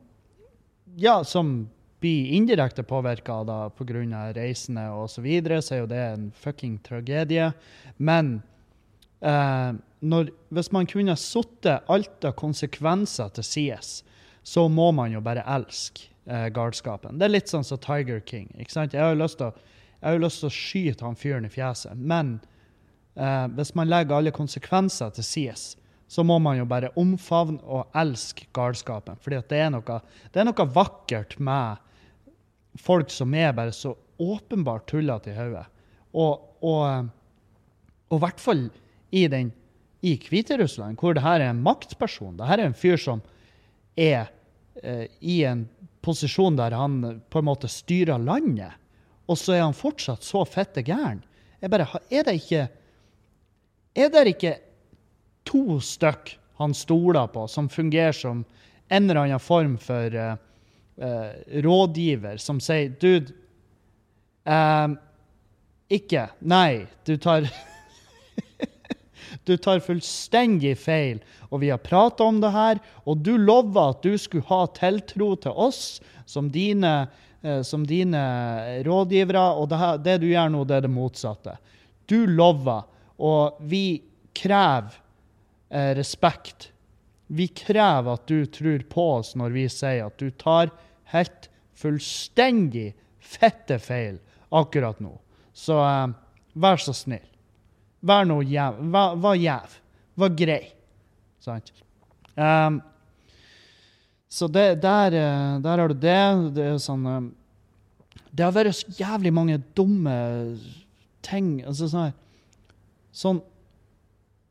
ja, som blir indirekte påvirka pga. reisende osv., så, videre, så er jo det en fucking tragedie. Men eh, når, hvis man kunne sittet alt av konsekvenser til sides, så må man jo bare elske eh, galskapen. Det er litt sånn som Tiger King. ikke sant? Jeg har jo lyst til å, skyte han fyren i fjeset, men eh, hvis man legger alle konsekvenser til sides, så må man jo bare omfavne og elske galskapen. Fordi det er, noe, det er noe vakkert med folk som er bare så åpenbart tullete i hodet. Og, og, og i hvert fall i den i Hviterussland, hvor det her er en maktperson. Det her er en fyr som er eh, i en posisjon der han på en måte styrer landet, og så er han fortsatt så fette gæren. Jeg bare, Er det ikke Er det ikke to stykk han stoler på, som fungerer som en eller annen form for uh, uh, rådgiver, som sier Dude, uh, ikke. Nei, du tar Du tar fullstendig feil. Og vi har prata om det her, og du lova at du skulle ha tiltro til oss som dine, som dine rådgivere, og det, her, det, du gjør nå, det er det motsatte. Du lova, og vi krever eh, respekt. Vi krever at du tror på oss når vi sier at du tar helt fullstendig fette feil akkurat nå. Så eh, vær så snill. Vær nå jæv. Vær, vær. Vær grei. Sant? Um, så det, der, eh, der har du det. Det er sånn um, Det har vært så jævlig mange dumme ting. Altså sånn Sånn,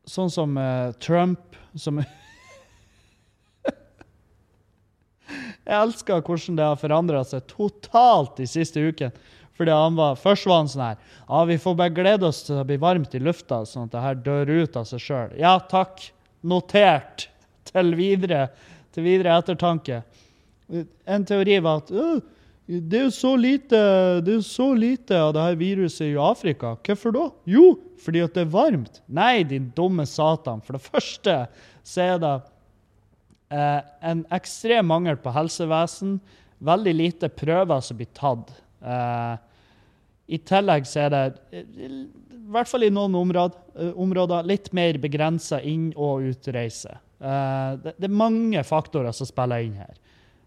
sånn som uh, Trump, som Jeg elsker hvordan det har forandra seg totalt de siste ukene. Fordi han var, Først var han sånn her ja, Vi får bare glede oss til det blir varmt i lufta, sånn at det her dør ut av seg sjøl. Ja takk. Notert. Til videre, til videre ettertanke. En teori var at det er jo så lite, det er så lite av det her viruset i Afrika. Hvorfor da? Jo, fordi at det er varmt. Nei, din dumme satan. For det første så er det eh, en ekstrem mangel på helsevesen. Veldig lite prøver som blir tatt. Eh, I tillegg så er det, i hvert fall i noen områder, områder litt mer begrensa inn- og utreise. Eh, det, det, er mange faktorer som spiller inn her.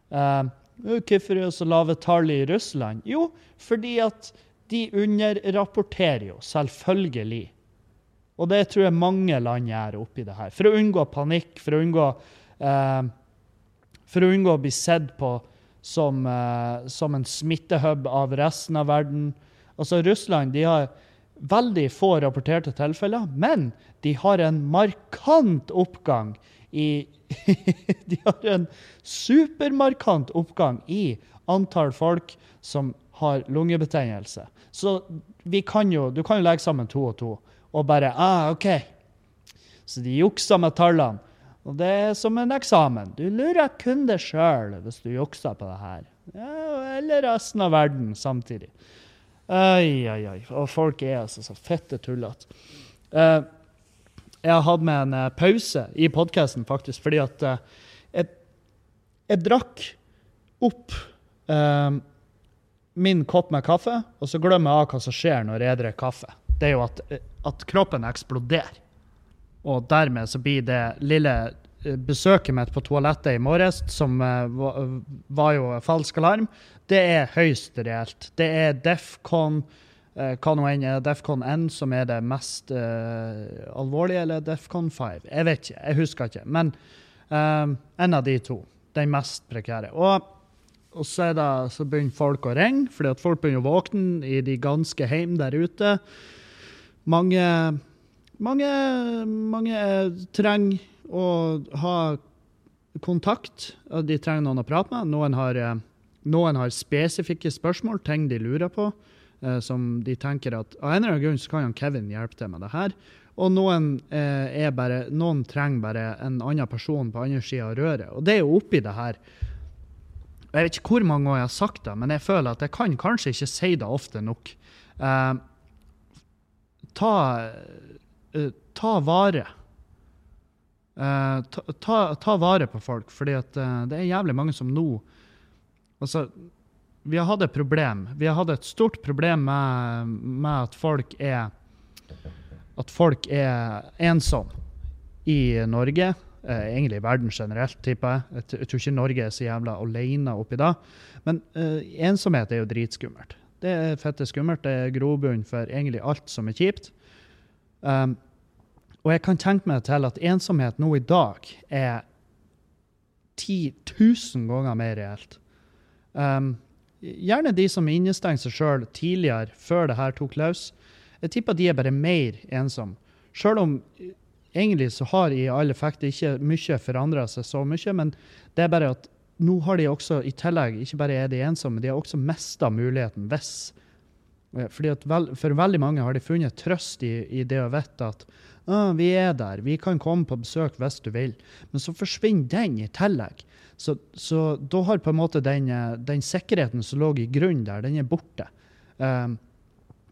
Uh, hvorfor er det så lave tall i Russland? Jo, fordi at de underrapporterer jo, selvfølgelig. Og det tror jeg mange land gjør oppi det her. For å unngå panikk, for å unngå, eh, for å, unngå å bli sett på som, som en smittehub av resten av verden. Altså, Russland de har veldig få rapporterte tilfeller, men de har en markant oppgang i De har en supermarkant oppgang i antall folk som har lungebetennelse. Så vi kan jo, du kan jo legge sammen to og to og bare ah, OK. Så de juksa med tallene. Og det er som en eksamen. Du lurer kun deg sjøl hvis du jukser på det her. Ja, eller resten av verden samtidig. Oi, oi, oi. Og folk er altså så fette tullete. Uh, jeg har hatt med en uh, pause i podkasten, faktisk, fordi at uh, jeg, jeg, drakk opp min kopp med kaffe, og så glemmer jeg av hva som skjer når jeg drikker kaffe. Det er jo at, at kroppen eksploderer. Og dermed så blir det lille besøket mitt på toalettet i morges, som var, jo falsk alarm, det er høyst reelt. Det er Defcon hva nå enn er Defcon N som er det mest uh, alvorlige, eller Defcon 5? Jeg vet ikke, jeg husker ikke. Men uh, en av de to. Den mest prekære. Og, og så, det, så, begynner folk å ringe, fordi at folk begynner å våkne i de ganske heim der ute. Mange, mange, mange trenger å ha kontakt. De trenger noen å prate med. Noen har noen har spesifikke spørsmål, ting de lurer på, eh, som de tenker at av en eller annen grunn så kan Kevin hjelpe til med det her. Og noen, eh, bare, noen trenger bare en annen person på andre sida av røret. Og det er jo oppi det her Jeg vet ikke hvor mange ganger jeg har sagt det, men jeg føler at jeg kan kanskje ikke si det ofte nok. Eh, ta, eh, ta vare. Uh, ta, ta, ta, vare på folk, fordi at, uh, det er jævlig mange som nå Altså, vi har hatt et problem. Vi har hatt et stort problem med, med at folk er At folk er ensomme i Norge. Eh, egentlig i verden generelt, tipper jeg. Jeg tror ikke Norge er så jævla alene oppi det. Men eh, ensomhet er jo dritskummelt. Det er fette skummelt. Det er grobunn for egentlig alt som er kjipt. Um, og jeg kan tenke meg til at ensomhet nå i dag er 10 000 ganger mer reelt. Um, gjerne de som innestengte seg sjøl tidligere, før det her tok løs. Jeg tipper de er bare mer ensomme. Sjøl om eh, egentlig så har i all effekt ikke mye forandra seg så mye, men det er bare at nå har de også, i tillegg, ikke bare er de ensomme, de har også mista muligheten hvis eh, fordi at vel, For veldig mange har de funnet trøst i, i det å vite at vi er der, vi kan komme på besøk hvis du vil. Men så forsvinner den i tillegg. Så, så, da har på en måte den, eh, den, sikkerheten som lå i grunnen der, den er borte. Um, ehm,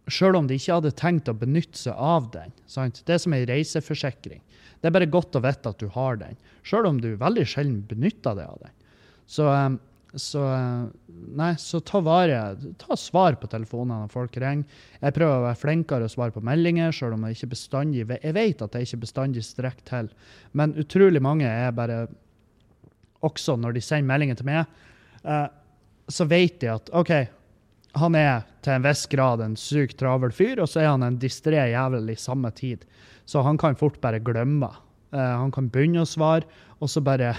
Sjøl om de ikke hadde tenkt å benytte seg av den. Sant? Det er som ei reiseforsikring. Det er bare godt å vite at du har den, sjøl om du veldig sjelden benytter deg av den. Så, um, så, nei, så ta vare, ta svar på telefonene når folk ringer. Jeg prøver å være flinkere å svare på meldinger, selv om jeg ikke bestandig Jeg vet at jeg ikke bestandig strekker til, men utrolig mange er bare også når de sender meldinger til meg, uh, så vet de at OK, han er til en viss grad en sykt travel fyr, og så er han en distré jævel i samme tid. Så han kan fort bare glemme. Uh, han kan begynne å svare, og så bare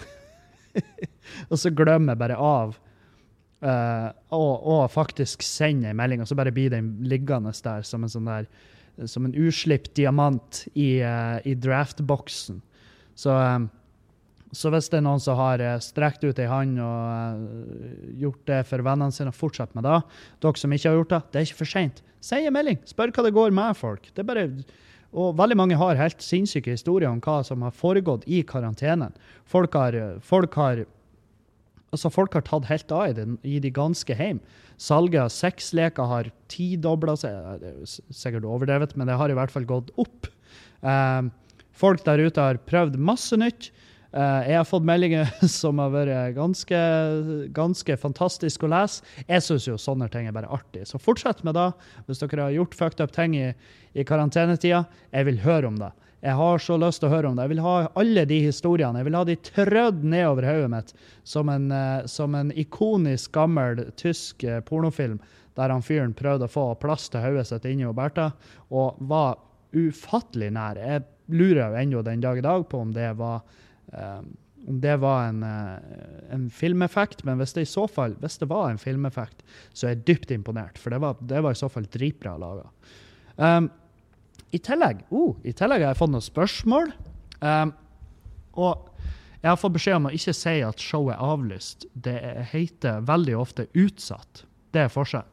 Og så glemmer jeg bare av uh, og, og, faktisk sende en melding, og så bare blir den liggende der som en sånn der som en uslipt diamant i, uh, i draftboksen. Så um, så hvis det er noen som har eh, strekt ut ei hånd og uh, gjort det for vennene sine, fortsett med det. Dere som ikke har gjort det, det er ikke for seint. Si en melding. Spør hva det går med folk. Det er bare, og veldig mange har helt sinnssyke historier om hva som har foregått i karantenen. Folk har, folk har, altså folk har tatt helt av i, den, i de ganske hjem. Salget av sexleker har tidobla seg. Det er sikkert overdrevet, men det har i hvert fall gått opp. Eh, folk der ute har prøvd masse nytt. Eh, jeg har fått meldinger som har vært ganske, ganske fantastisk å lese. Jeg syns jo sånne ting er bare artig, så fortsett med det. Hvis dere har gjort fucked up ting i, i karantenetida, jeg vil høre om det. Jeg har så lyst til å høre om det. Jeg vil ha alle de historiene. Jeg vil ha de trødd nedover hodet mitt som en, eh, som en ikonisk gammel tysk eh, pornofilm der han fyren prøvde å få plass til hodet sitt inni Bertha, og var ufattelig nær. Jeg lurer jo ennå den dag i dag på om det var, om det var en, uh, en, filmeffekt, men hvis det i så fall hvis det var en filmeffekt, så er jeg dypt imponert. For det var, det var i så fall dritbra laga. Um, I tillegg uh, i tillegg har jeg fått noen spørsmål. Um, og jeg har fått beskjed om å ikke si at showet er avlyst. Det heter veldig ofte utsatt. Det er forskjell.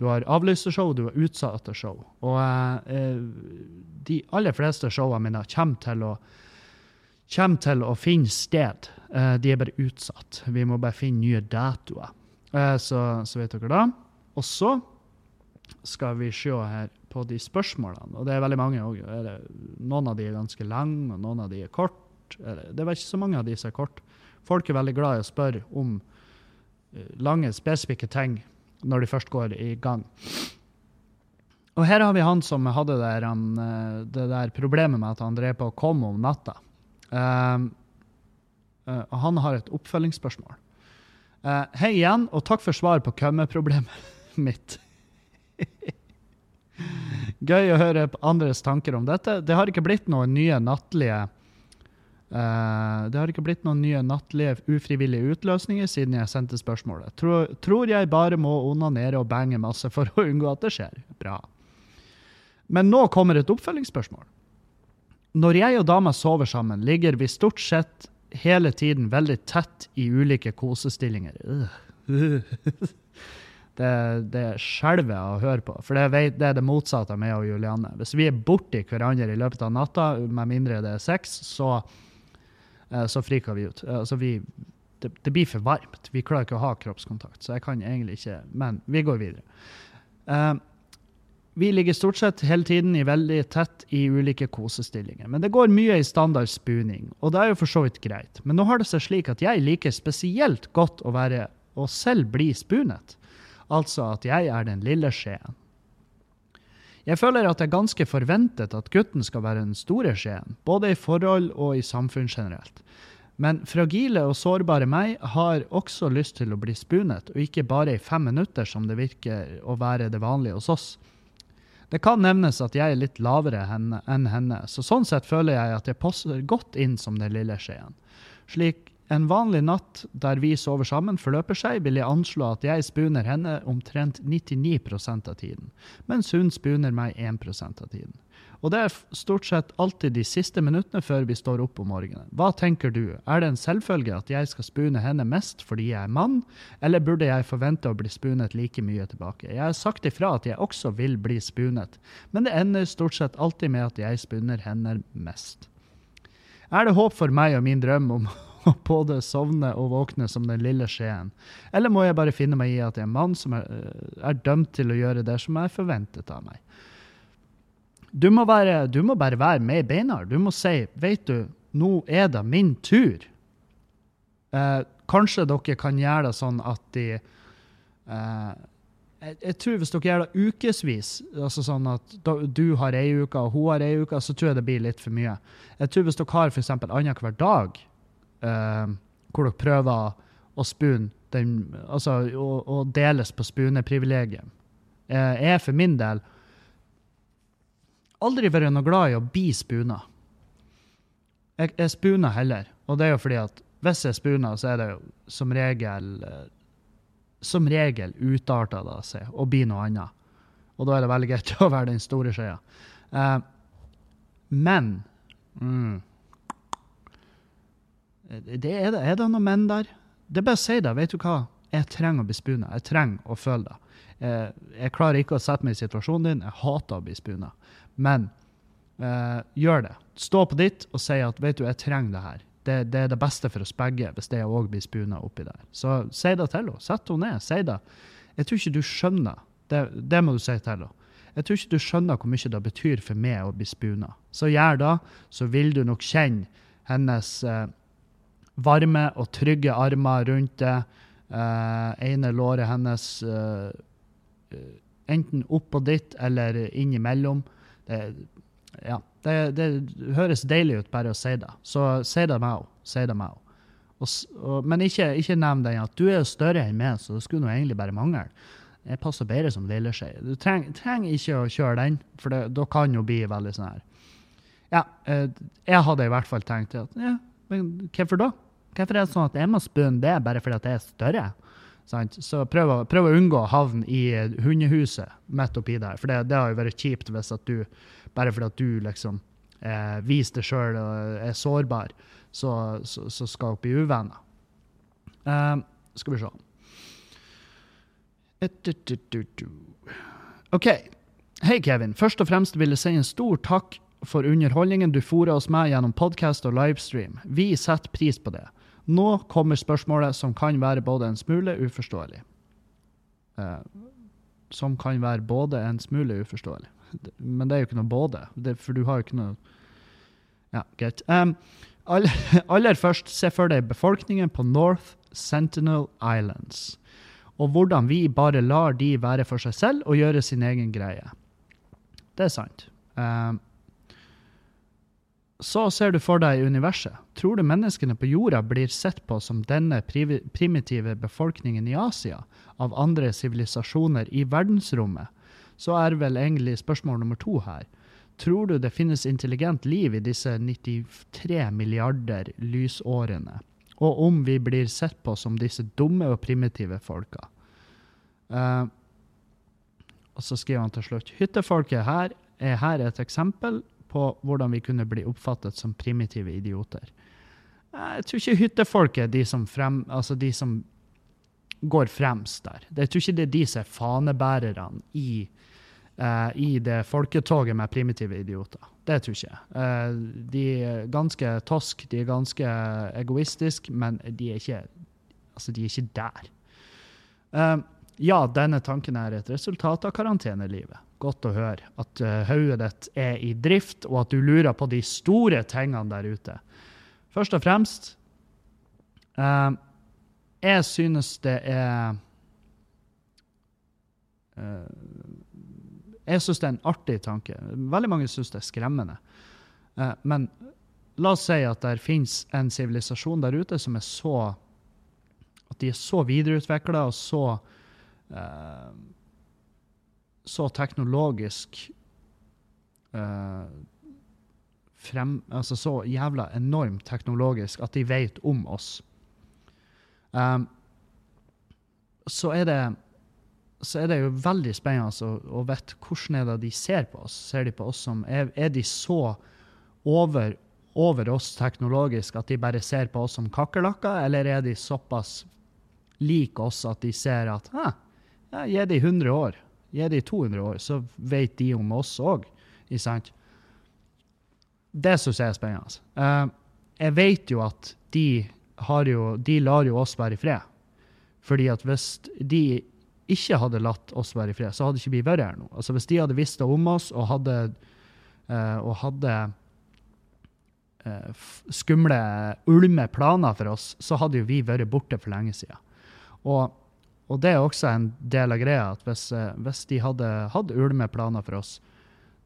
Du har avlyste show, du har utsatte show. Og uh, de aller fleste showene mine kommer til å, kommer til å finne sted. Eh, de er bare utsatt. Vi må bare finne nye datoer. Eh, så, så, vet dere det. Og så skal vi se her på de spørsmålene. Og det er veldig mange. Noen av de er ganske lange, og noen av de er kort. Det var ikke så mange av de som er kort. Folk er veldig glad i å spørre om eh, lange, spesifikke ting når de først går i gang. Og her har vi han som hadde der, det der problemet med at han drev på å komme om natta. Uh, uh, han har et oppfølgingsspørsmål. Uh, hei igjen, og takk for svar på kømmeproblemet mitt. Gøy å høre andres tanker om dette. Det har ikke blitt noen nye nattlige Uh, det har ikke blitt noen nye nattlige ufrivillige utløsninger siden jeg sendte spørsmålet. Tror, tror jeg bare må onanere og bange masse for å unngå at det skjer. Bra. Men nå kommer et oppfølgingsspørsmål. Når jeg og dama sover sammen, ligger vi stort sett hele tiden veldig tett i ulike kosestillinger. det, det skjelver å høre på, for det, det, er det motsatte av meg og Julianne. Hvis vi er borti hverandre i løpet av natta, med mindre det er sex, så Eh, så friker vi ut. Altså vi, det, det, blir for varmt. Vi klarer ikke å ha kroppskontakt, så jeg kan egentlig ikke Men vi går videre. Uh, vi ligger stort sett hele tiden i veldig tett i ulike kosestillinger. Men det går mye i standard spuning, og det er jo for så vidt greit. Men nå har det seg slik at jeg liker spesielt godt å være og selv bli spunet. Altså at jeg er den lille skjeen. Jeg føler at det er ganske forventet at gutten skal være den store skjeen, både i forhold og i samfunn generelt. Men fragile og sårbare meg har også lyst til å bli spunet, og ikke bare i fem minutter, som det virker å være det vanlige hos oss. Det kan nevnes at jeg er litt lavere enn henne, så sånn sett føler jeg at jeg passer godt inn som den lille skjeen. Slik en vanlig natt der vi sover sammen, forløper seg, vil jeg anslå at jeg spuner henne omtrent 99% av tiden, mens hun spuner meg 1% av tiden. Og det er stort sett alltid de siste minuttene før vi står opp om morgenen. Hva tenker du, er det en selvfølge at jeg skal spune henne mest fordi jeg er mann, eller burde jeg forvente å bli spunet like mye tilbake? Jeg har sagt ifra at jeg også vil bli spunet, men det ender stort sett alltid med at jeg spuner henne mest. Er det håp for meg og min drøm om å både sovne og våkne som den lille skjeen? Eller må jeg bare finne meg i at jeg er en mann som er, eh, er dømt til å gjøre det som er forventet av meg? Du må, være, du må bare være med i beina. Du må si, vet du, nå er det min tur. Eh, kanskje dere kan gjøre det sånn at de eh, jeg, jeg, tror Hvis dere gjør det ukevis, altså sånn at du har ei uke og hun har ei uke, så tror jeg det blir litt for mye. Jeg tror Hvis dere har f.eks. annenhver dag, eh, hvor dere prøver å spune den, altså å, å deles på spuneprivilegiet. Jeg for min del aldri vært noe glad i å bli spuna. Jeg, jeg spuna heller, og det er jo fordi at hvis jeg spuna, så er det jo som regel uh, som regel utarter det seg og blir noe annet. Og da er det veldig greit å være den store skjea. Uh, men mm, det er, det, er det noen menn der? Det er bare å si det. Vet du hva? Jeg trenger å bli spuna. Jeg trenger å føle det. Jeg, jeg klarer ikke å sette meg i situasjonen din. Jeg hater å bli spuna. Men eh, gjør det. Stå på ditt og si at vet du, jeg trenger det her. Det, det er det beste for oss begge hvis det òg blir spuna oppi der. Så si det til henne. Sett henne ned. Si det. Jeg tror ikke du skjønner. Det, det må du si til henne. Jeg tror ikke du skjønner hvor mye det betyr for meg å bli spuna. Så gjør det, så vil du nok kjenne hennes eh, varme og trygge armer rundt det. Eh, ene låret hennes uh, enten oppå ditt eller innimellom. Det, ja, det, det, høres deilig ut bare å si det. Så si det meg òg. Si det meg òg. Men ikke, ikke nevn den at du er jo større enn meg, så det skulle nå egentlig bare mangle. Jeg passer bedre som lilleskje. Du trenger, ikke å kjøre den, for da kan jo bli veldig sånn her Ja, jeg hadde i hvert fall tenkt at ja, men hvorfor da? Hvorfor er det sånn at jeg må spune det bare fordi at jeg er større? Så prøv å, prøv å, unngå å havne i hundehuset midt oppi der. For det, det, har jo vært kjipt hvis at du, bare fordi at du liksom eh, viser deg sjøl og er sårbar, så, så, så skal du bli uvenner. Eh, skal vi se. OK. Hei, Kevin. Først og fremst vil jeg si en stor takk for underholdningen du fôrer oss med gjennom podkast og livestream. Vi setter pris på det. Nå kommer spørsmålet som kan være både en smule uforståelig. Eh, som kan være både en smule uforståelig. Men det er jo ikke noe både, det, for du har jo ikke noe Ja, greit. Um, aller, først, se for deg befolkningen på North Sentinel Islands. Og hvordan vi bare lar de være for seg selv og gjøre sin egen greie. Det er sant. Um, så ser du for deg universet. Tror du menneskene på jorda blir sett på som denne primitive befolkningen i Asia av andre sivilisasjoner i verdensrommet? Så er vel egentlig spørsmål nummer to her. Tror du det finnes intelligent liv i disse 93 milliarder lysårene? Og om vi blir sett på som disse dumme og primitive folka? Uh, og så skriver han til slutt hyttefolket her er her et eksempel på hvordan vi kunne bli oppfattet som primitive idioter. Jeg tror ikke hyttefolket er de som, frem, altså de som går fremst der. Jeg tror ikke det er de som er fanebærerne i, uh, i det folketoget med primitive idioter. Det tror jeg. Uh, de er ganske tosk, de er ganske egoistiske, men de er ikke, altså de er ikke der. Uh, ja, denne tanken er et resultat av karantenelivet godt å høre at uh, hodet ditt er i drift, og at du lurer på de store tingene der ute. Først og fremst eh, Jeg synes det er eh, Jeg synes det er en artig tanke. Veldig mange synes det er skremmende. Eh, men la oss si at det finnes en sivilisasjon der ute som er så At de er så videreutvikla og så uh, så teknologisk uh, frem, altså Så jævla enormt teknologisk at de vet om oss. Um, så er det så er det jo veldig spennende å, å vite hvordan er det de ser på oss. Ser de på oss som, Er, er de så over, over, oss teknologisk at de bare ser på oss som kakerlakker, eller er de såpass lik oss at de ser at ja, gi de 100 år, Gi i 200 år, så vet de om oss òg. Det syns jeg er spennende. Uh, jeg vet jo at de, jo, de lar jo oss være i fred. Fordi at hvis de ikke hadde latt oss være i fred, så hadde ikke vi vært her nå. Altså Hvis de hadde visst det om oss og hadde, uh, og hadde uh, skumle, ulme planer for oss, så hadde jo vi vært borte for lenge siden. Og og det er også en del av greia, at hvis, eh, hvis de hadde hatt ulme planer for oss,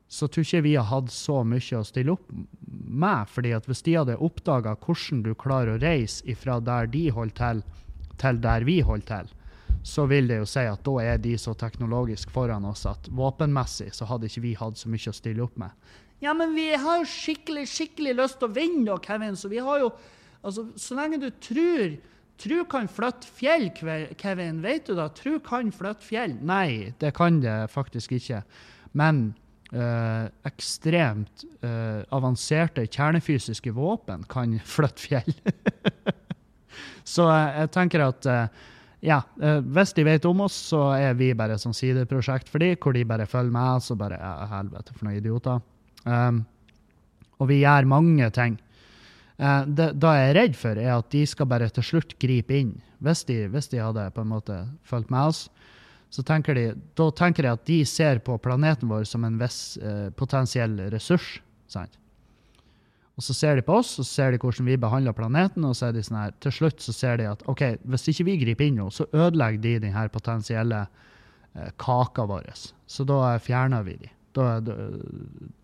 så tror ikke vi har hatt så mye å stille opp med. fordi at hvis de hadde oppdaga hvordan du klarer å reise fra der de holder til, til der vi holder til, så vil det jo si at da er de så teknologisk foran oss at våpenmessig så hadde ikke vi hatt så mye å stille opp med. Ja, men vi har jo skikkelig, skikkelig lyst til å vinne, Kevin, så vi har jo Altså, så lenge du tror Tru kan flytte fjell, Kevin. Vet du da? Tru kan flytte fjell. Nei, det kan det faktisk ikke. Men øh, ekstremt øh, avanserte kjernefysiske våpen kan flytte fjell. så øh, jeg tenker at ja, hvis de vet om oss, så er vi bare sånn sideprosjekt for dem, hvor de bare følger med, så bare ja, helvete, for noen idioter. Um, og vi gjør mange ting Eh, det, da jeg er redd for, er at de skal bare til slutt gripe inn. Hvis de, hvis de hadde på en måte fulgt med oss, så tenker de, da tenker jeg at de ser på planeten vår som en viss eh, potensiell ressurs. Sant? Og så ser de på oss, og så ser de hvordan vi behandler planeten, og så er de sånn her, til slutt så ser de at ok, hvis ikke vi griper inn nå, så ødelegger de denne potensielle eh, kaka vår. Så da fjerner vi de. Da, da,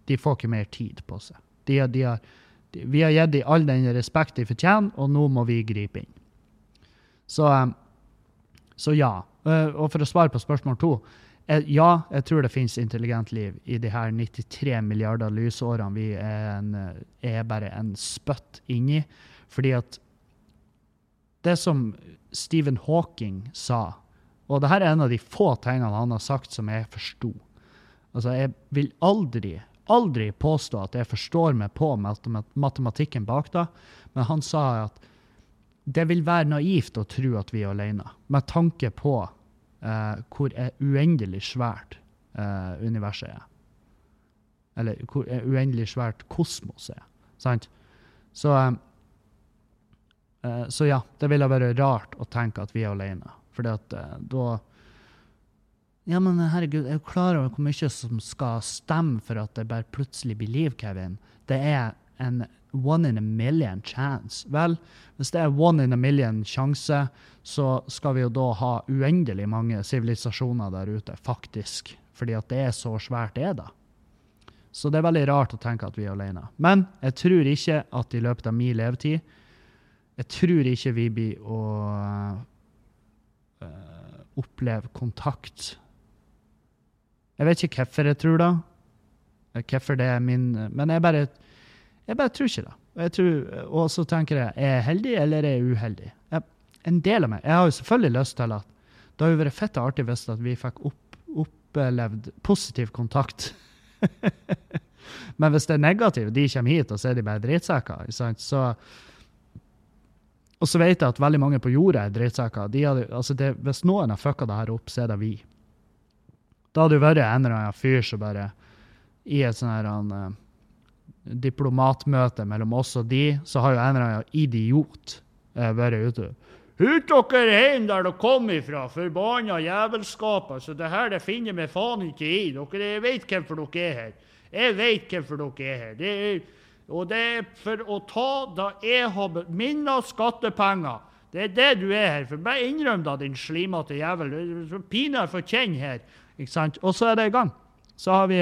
de får ikke mer tid på seg. De, de har, vi har gitt dem all den respekt de fortjener, og nå må vi gripe inn. Så, eh, så ja. Eh, og for å svare på spørsmål to ja, jeg tror det finnes intelligent liv i de her 93 milliarder lysårene vi er, en, er bare en spøtt inni. Fordi at det som Stephen Hawking sa, og det her er en av de få tingene han har sagt som jeg forsto Altså, jeg vil aldri, aldri påstå at jeg forstår meg på matematikken bak det, men han sa at det vil være naivt å tro at vi er alene, med tanke på uh, hvor uendelig svært uh, universet er. Eller hvor uendelig svært kosmos er. Sant? Så, uh, så ja, det ville være rart å tenke at vi er alene. At da Ja, men herregud, jeg er jo klar over hvor mye som skal stemme for at det bare plutselig blir liv, Kevin. Det er en one in a million chance. Vel, hvis det er one in a million sjanse, så skal vi jo da ha uendelig mange sivilisasjoner der ute, faktisk. Fordi at det er så svært, det da. Så det er veldig rart å tenke at vi er alene. Men jeg tror ikke at i løpet av min levetid Jeg tror ikke vi blir å uh, oppleve kontakt. Jeg vet ikke hvorfor jeg tror det. Hvorfor det er min Men jeg bare jeg bare tror ikke det. Tror, og så tenker jeg er jeg heldig eller er jeg uheldig. Jeg, en del av meg Jeg har jo selvfølgelig lyst til at det hadde vært fett artig hvis vi fikk opp, opplevd positiv kontakt. Men hvis det er negativt, de kommer hit, og så er de bare drittsekker, Og så vet jeg at veldig mange på jorda er drittsekker. Altså hvis noen har fucka det her opp, så er det vi. Da hadde jo vært en eller annen fyr som bare i et sånn her eh, diplomatmøte mellom oss og de, så har jo en eller annen idiot eh, vært ute. Ut dere hjem der dere kom ifra, forbanna jævelskaper. Så det her det finner vi faen ikke i. Dere, vet hvorfor dere er her. Jeg vet hvorfor dere er her. Det er, og det er for å ta da jeg har mine skattepenger. Det er det du er her for. Bare innrøm da, din slimete jævel. Pinadø får kjenne her. Ikke sant? Og så er det i gang. Så har vi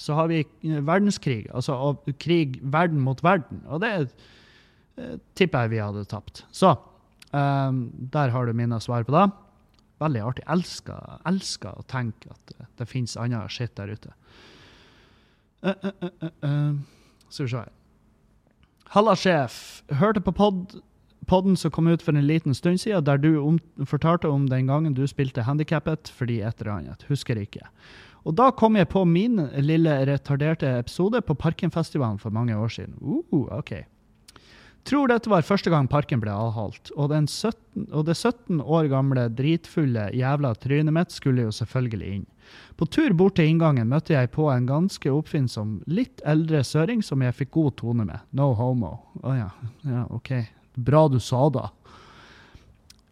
så har vi eh, verdenskrig, altså krig verden mot verden. Og det eh, tipper jeg vi hadde tapt. Så um, der har du mine svar på det. Veldig artig. Elsker, elsker å tenke at det, det fins skitt der ute. Uh, uh, uh, Skal vi se her. Halla, sjef. Hørte på pod, podden som kom ut for en liten stund siden, der du om, fortalte om den gangen du spilte handikappet fordi et eller annet. Husker ikke. Og da kom jeg på min lille retarderte episode på Parkenfestivalen for mange år siden. Uh, ok. Tror dette var første gang parken ble avholdt, og, 17, og det 17 år gamle dritfulle jævla trynet mitt skulle jo selvfølgelig inn. På tur bort til inngangen møtte jeg på en ganske oppfinnsom, litt eldre søring som jeg fikk god tone med. No homo. Å oh, ja. ja, OK. Bra du sa det.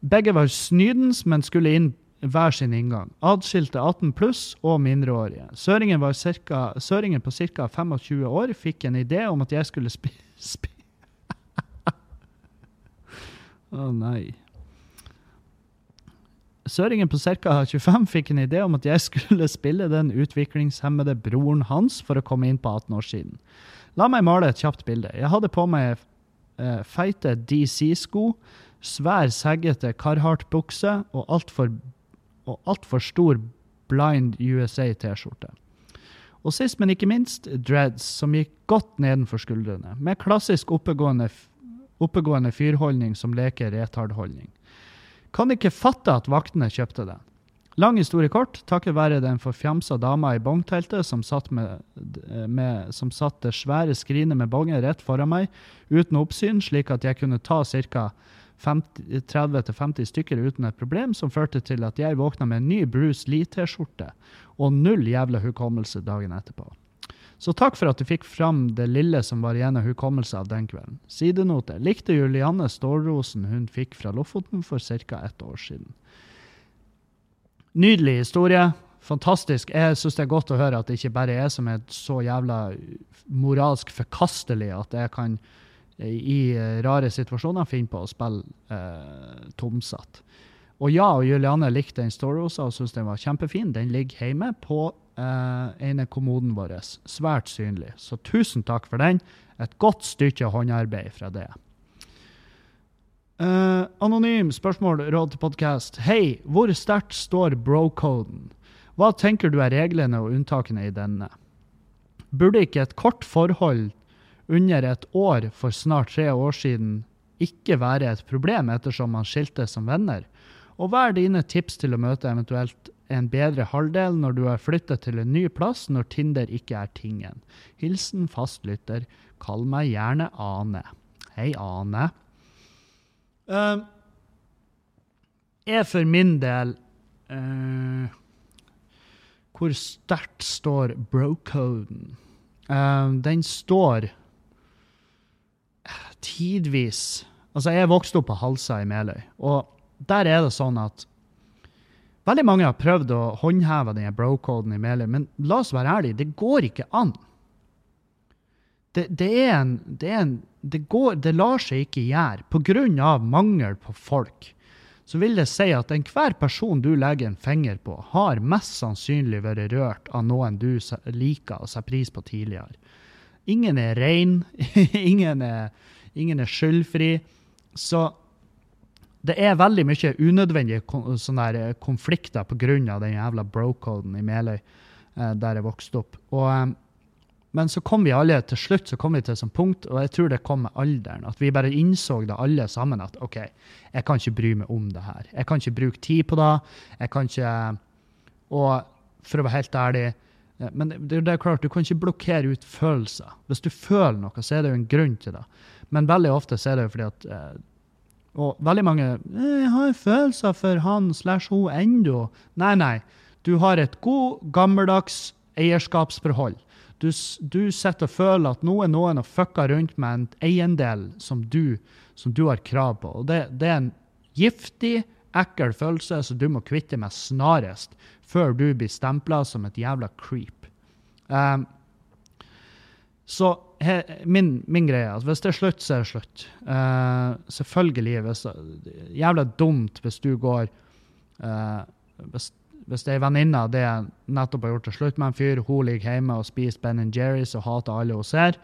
Begge var snydens, men skulle inn hver sin inngang. Adskilte 18 pluss og mindreårige. Søringen, cirka, søringen på ca. 25 år fikk en idé om at jeg skulle spi... spi Å oh, nei. Søringen på ca. 25 fikk en idé om at jeg skulle spille den utviklingshemmede broren hans for å komme inn på 18 år siden. La meg male et kjapt bilde. Jeg hadde på meg eh, feite DC-sko, svær, seggete Carhartt-bukse og altfor og stor Blind USA-T-skjorte. Og sist, men ikke minst, dreads, som gikk godt nedenfor skuldrene, med klassisk oppegående, oppegående fyrholdning som leker retardholdning. Kan ikke fatte at vaktene kjøpte det. Lang historie kort, takket være den forfjamsa dama i bongteltet som satt, med, med, som satt det svære skrinet med bongen rett foran meg, uten oppsyn, slik at jeg kunne ta ca. 30-50 stykker uten et problem, som førte til at jeg våkna med en ny Bruce Lee-T-skjorte og null jævla hukommelse dagen etterpå. Så takk for at du fikk fram det lille som var igjen av hukommelse av den kvelden. Sidenote. Likte Julianne stålrosen hun fikk fra Lofoten for ca. ett år siden. Nydelig historie. fantastisk. Jeg syns det er godt å høre at det ikke bare er som er så jævla moralsk forkastelig at jeg kan i rare situasjoner finne på å spille eh, tomsatt. Og ja, og Juliane likte den Storrosa og syntes den var kjempefin. Den ligger hjemme på eh, ene kommoden vår. Svært synlig. Så tusen takk for den. Et godt stykke håndarbeid fra det. Uh, anonym spørsmål, råd til podkast. Hei, hvor sterkt står bro-koden? Hva tenker du er reglene og unntakene i denne? Burde ikke et kort forhold under et år for snart tre år siden ikke være et problem ettersom man skiltes som venner? Og hva er dine tips til å møte eventuelt en bedre halvdel når du har flyttet til en ny plass når Tinder ikke er tingen? Hilsen fastlytter. Kall meg gjerne Ane. Hei, Ane. Uh, er for min del uh, Hvor sterkt står bro-coden? Uh, den står tidvis Altså, jeg vokste opp på Halsa i Meløy, og der er det sånn at Veldig mange har prøvd å håndheve denne bro-coden i Meløy, men la oss være ærlige, det går ikke an. Det, det, er en, det, er en, det, går, det lar seg ikke gjøre pga. mangel på folk. Så vil det si at enhver person du legger en finger på, har mest sannsynlig vært rørt av noen du liker og setter pris på tidligere. Ingen er rein. ingen er, ingen er skyldfri. Så det er veldig mye unødvendige sånne konflikter pga. den jævla bro-coden i Meløy, eh, der jeg vokste opp. Og, eh, men så kom vi alle til slutt så kom vi til et sånt punkt, og jeg tror det kom med alderen, at vi bare innså det alle sammen at OK, jeg kan ikke bry meg om det her. Jeg kan ikke bruke tid på det. Jeg kan ikke Og for å være helt ærlig men det, det, er klart, du kan ikke blokkere ut følelser. Hvis du føler noe, så er det jo en grunn til det. Men veldig ofte så er det jo fordi at eh, og veldig mange «Eh, 'Jeg har følelser for han slash hun ennå.' Nei, nei. Du har et god, gammeldags eierskapsforhold. Du, du sitter og føler at nå er noen og fucka rundt med en eiendel som du, som du har krav på. Og det, det, er en giftig, ekkel følelse som du må kvitte med snarest, før du blir stempla som et jævla creep. Um, så he, min, min, greie er at hvis det er slutt, så er det slutt. Uh, selvfølgelig. Hvis, jævla dumt hvis du går uh, hvis, hvis det ei venninne det nettopp har gjort det slutt med en fyr, hun ligger hjemme og spiser Ben Jerry's og hater alle hun ser,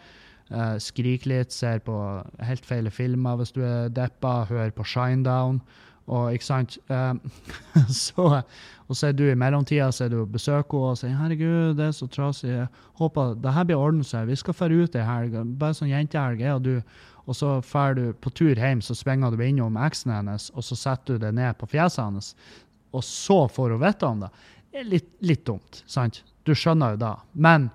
uh, skriker litt, ser på helt feile filmer hvis du er deppa, hører på Shinedown og ikke sant? uh, så, og så er du i mellomtida så er du besøker henne og sier 'herregud, det er så trasig'. Håper det her blir ordnet seg. Vi skal dra ut ei helg. Bare sånn jentehelg, er du. Og så drar du på tur hjem, så svinger du innom eksen hennes, og så setter du det ned på fjeset hennes. Og så får hun vite om det. Er litt, litt dumt, sant? Du skjønner jo da. Men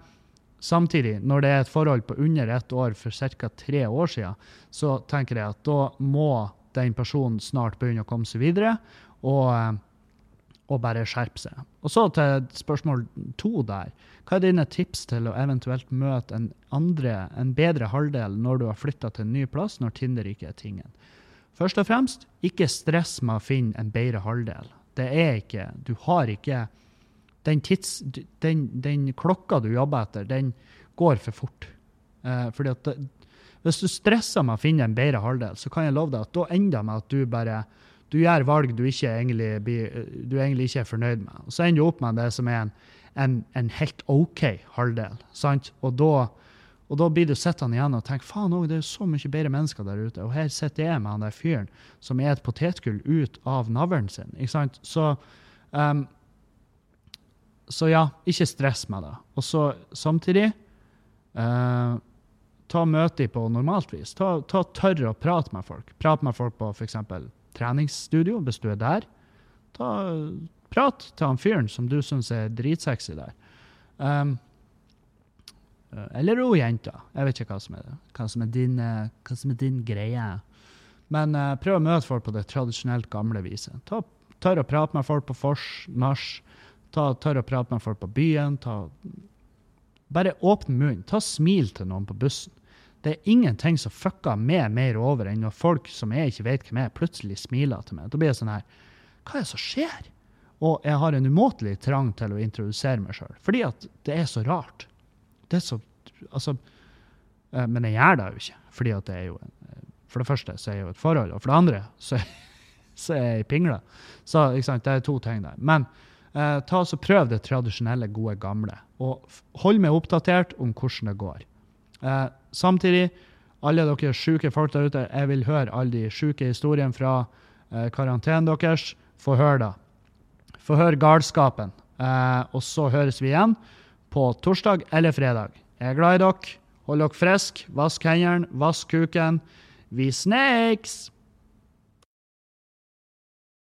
samtidig, når det er et forhold på under ett år for ca. tre år siden, så tenker jeg at da må den personen snart begynne å komme seg videre, og, eh, og bare skjerpe seg. Og så til spørsmål to der. Hva er dine tips til å eventuelt møte en andre, en bedre halvdel når du har flytta til en ny plass, når Tinder ikke er tingen? Først og fremst, ikke stress med å finne en bedre halvdel. Det er ikke Du har ikke Den, tids, den, den klokka du jobber etter, den går for fort. Eh, fordi at det, hvis du stresser med å finne en bedre halvdel, så kan jeg love deg at da ender det med at du bare du gjør valg du, egentlig, du egentlig ikke er fornøyd med. Og så ender du opp med det som er en, en, en helt OK halvdel. sant? Og da, og da blir du sittende igjen og tenke faen òg, det er så mye bedre mennesker der ute. Og her sitter jeg med han der fyren som er et potetgull ut av navlen sin. ikke sant? Så, um, så ja, ikke stress med det. Og så samtidig uh, ta møte på normalt vis. Ta, ta Tørre å prate med folk. Prate med folk på f.eks. treningsstudio, hvis du er der. Ta, prat til han fyren som du syns er dritsexy der. Um, eller hun jenta. Jeg vet ikke hva som er, hva som er, din, hva som er din, greie. Men uh, prøv å møte folk på det tradisjonelt gamle viset. Ta, tør å prate med folk på fors, nach. Tør å prate med folk på byen. Ta, bare åpne munnen. Ta smil til noen på bussen. Det er ingenting som fucker meg mer over enn når folk som jeg ikke vet hvem er, plutselig smiler til meg. Da blir det sånn her Hva er det som skjer? Og jeg har en umåtelig trang til å introdusere meg sjøl, fordi at det er så rart. Det er så Altså eh, Men jeg gjør det jo ikke, fordi at det er jo For det første så er jeg jo et forhold, og for det andre så, så er jeg pingle. Så ikke sant, det er to ting der. Men eh, ta og prøv det tradisjonelle, gode, gamle. Og hold meg oppdatert om hvordan det går. Eh, samtidig, alle dere sjuke folk der ute, jeg vil høre alle de sjuke historiene fra eh, karantenen deres. Få høre det. Få høre galskapen. Eh, og så høres vi igjen på torsdag eller fredag. Jeg er glad i dere. Hold dere friske. Vask hendene, vask kuken. Vi snakes!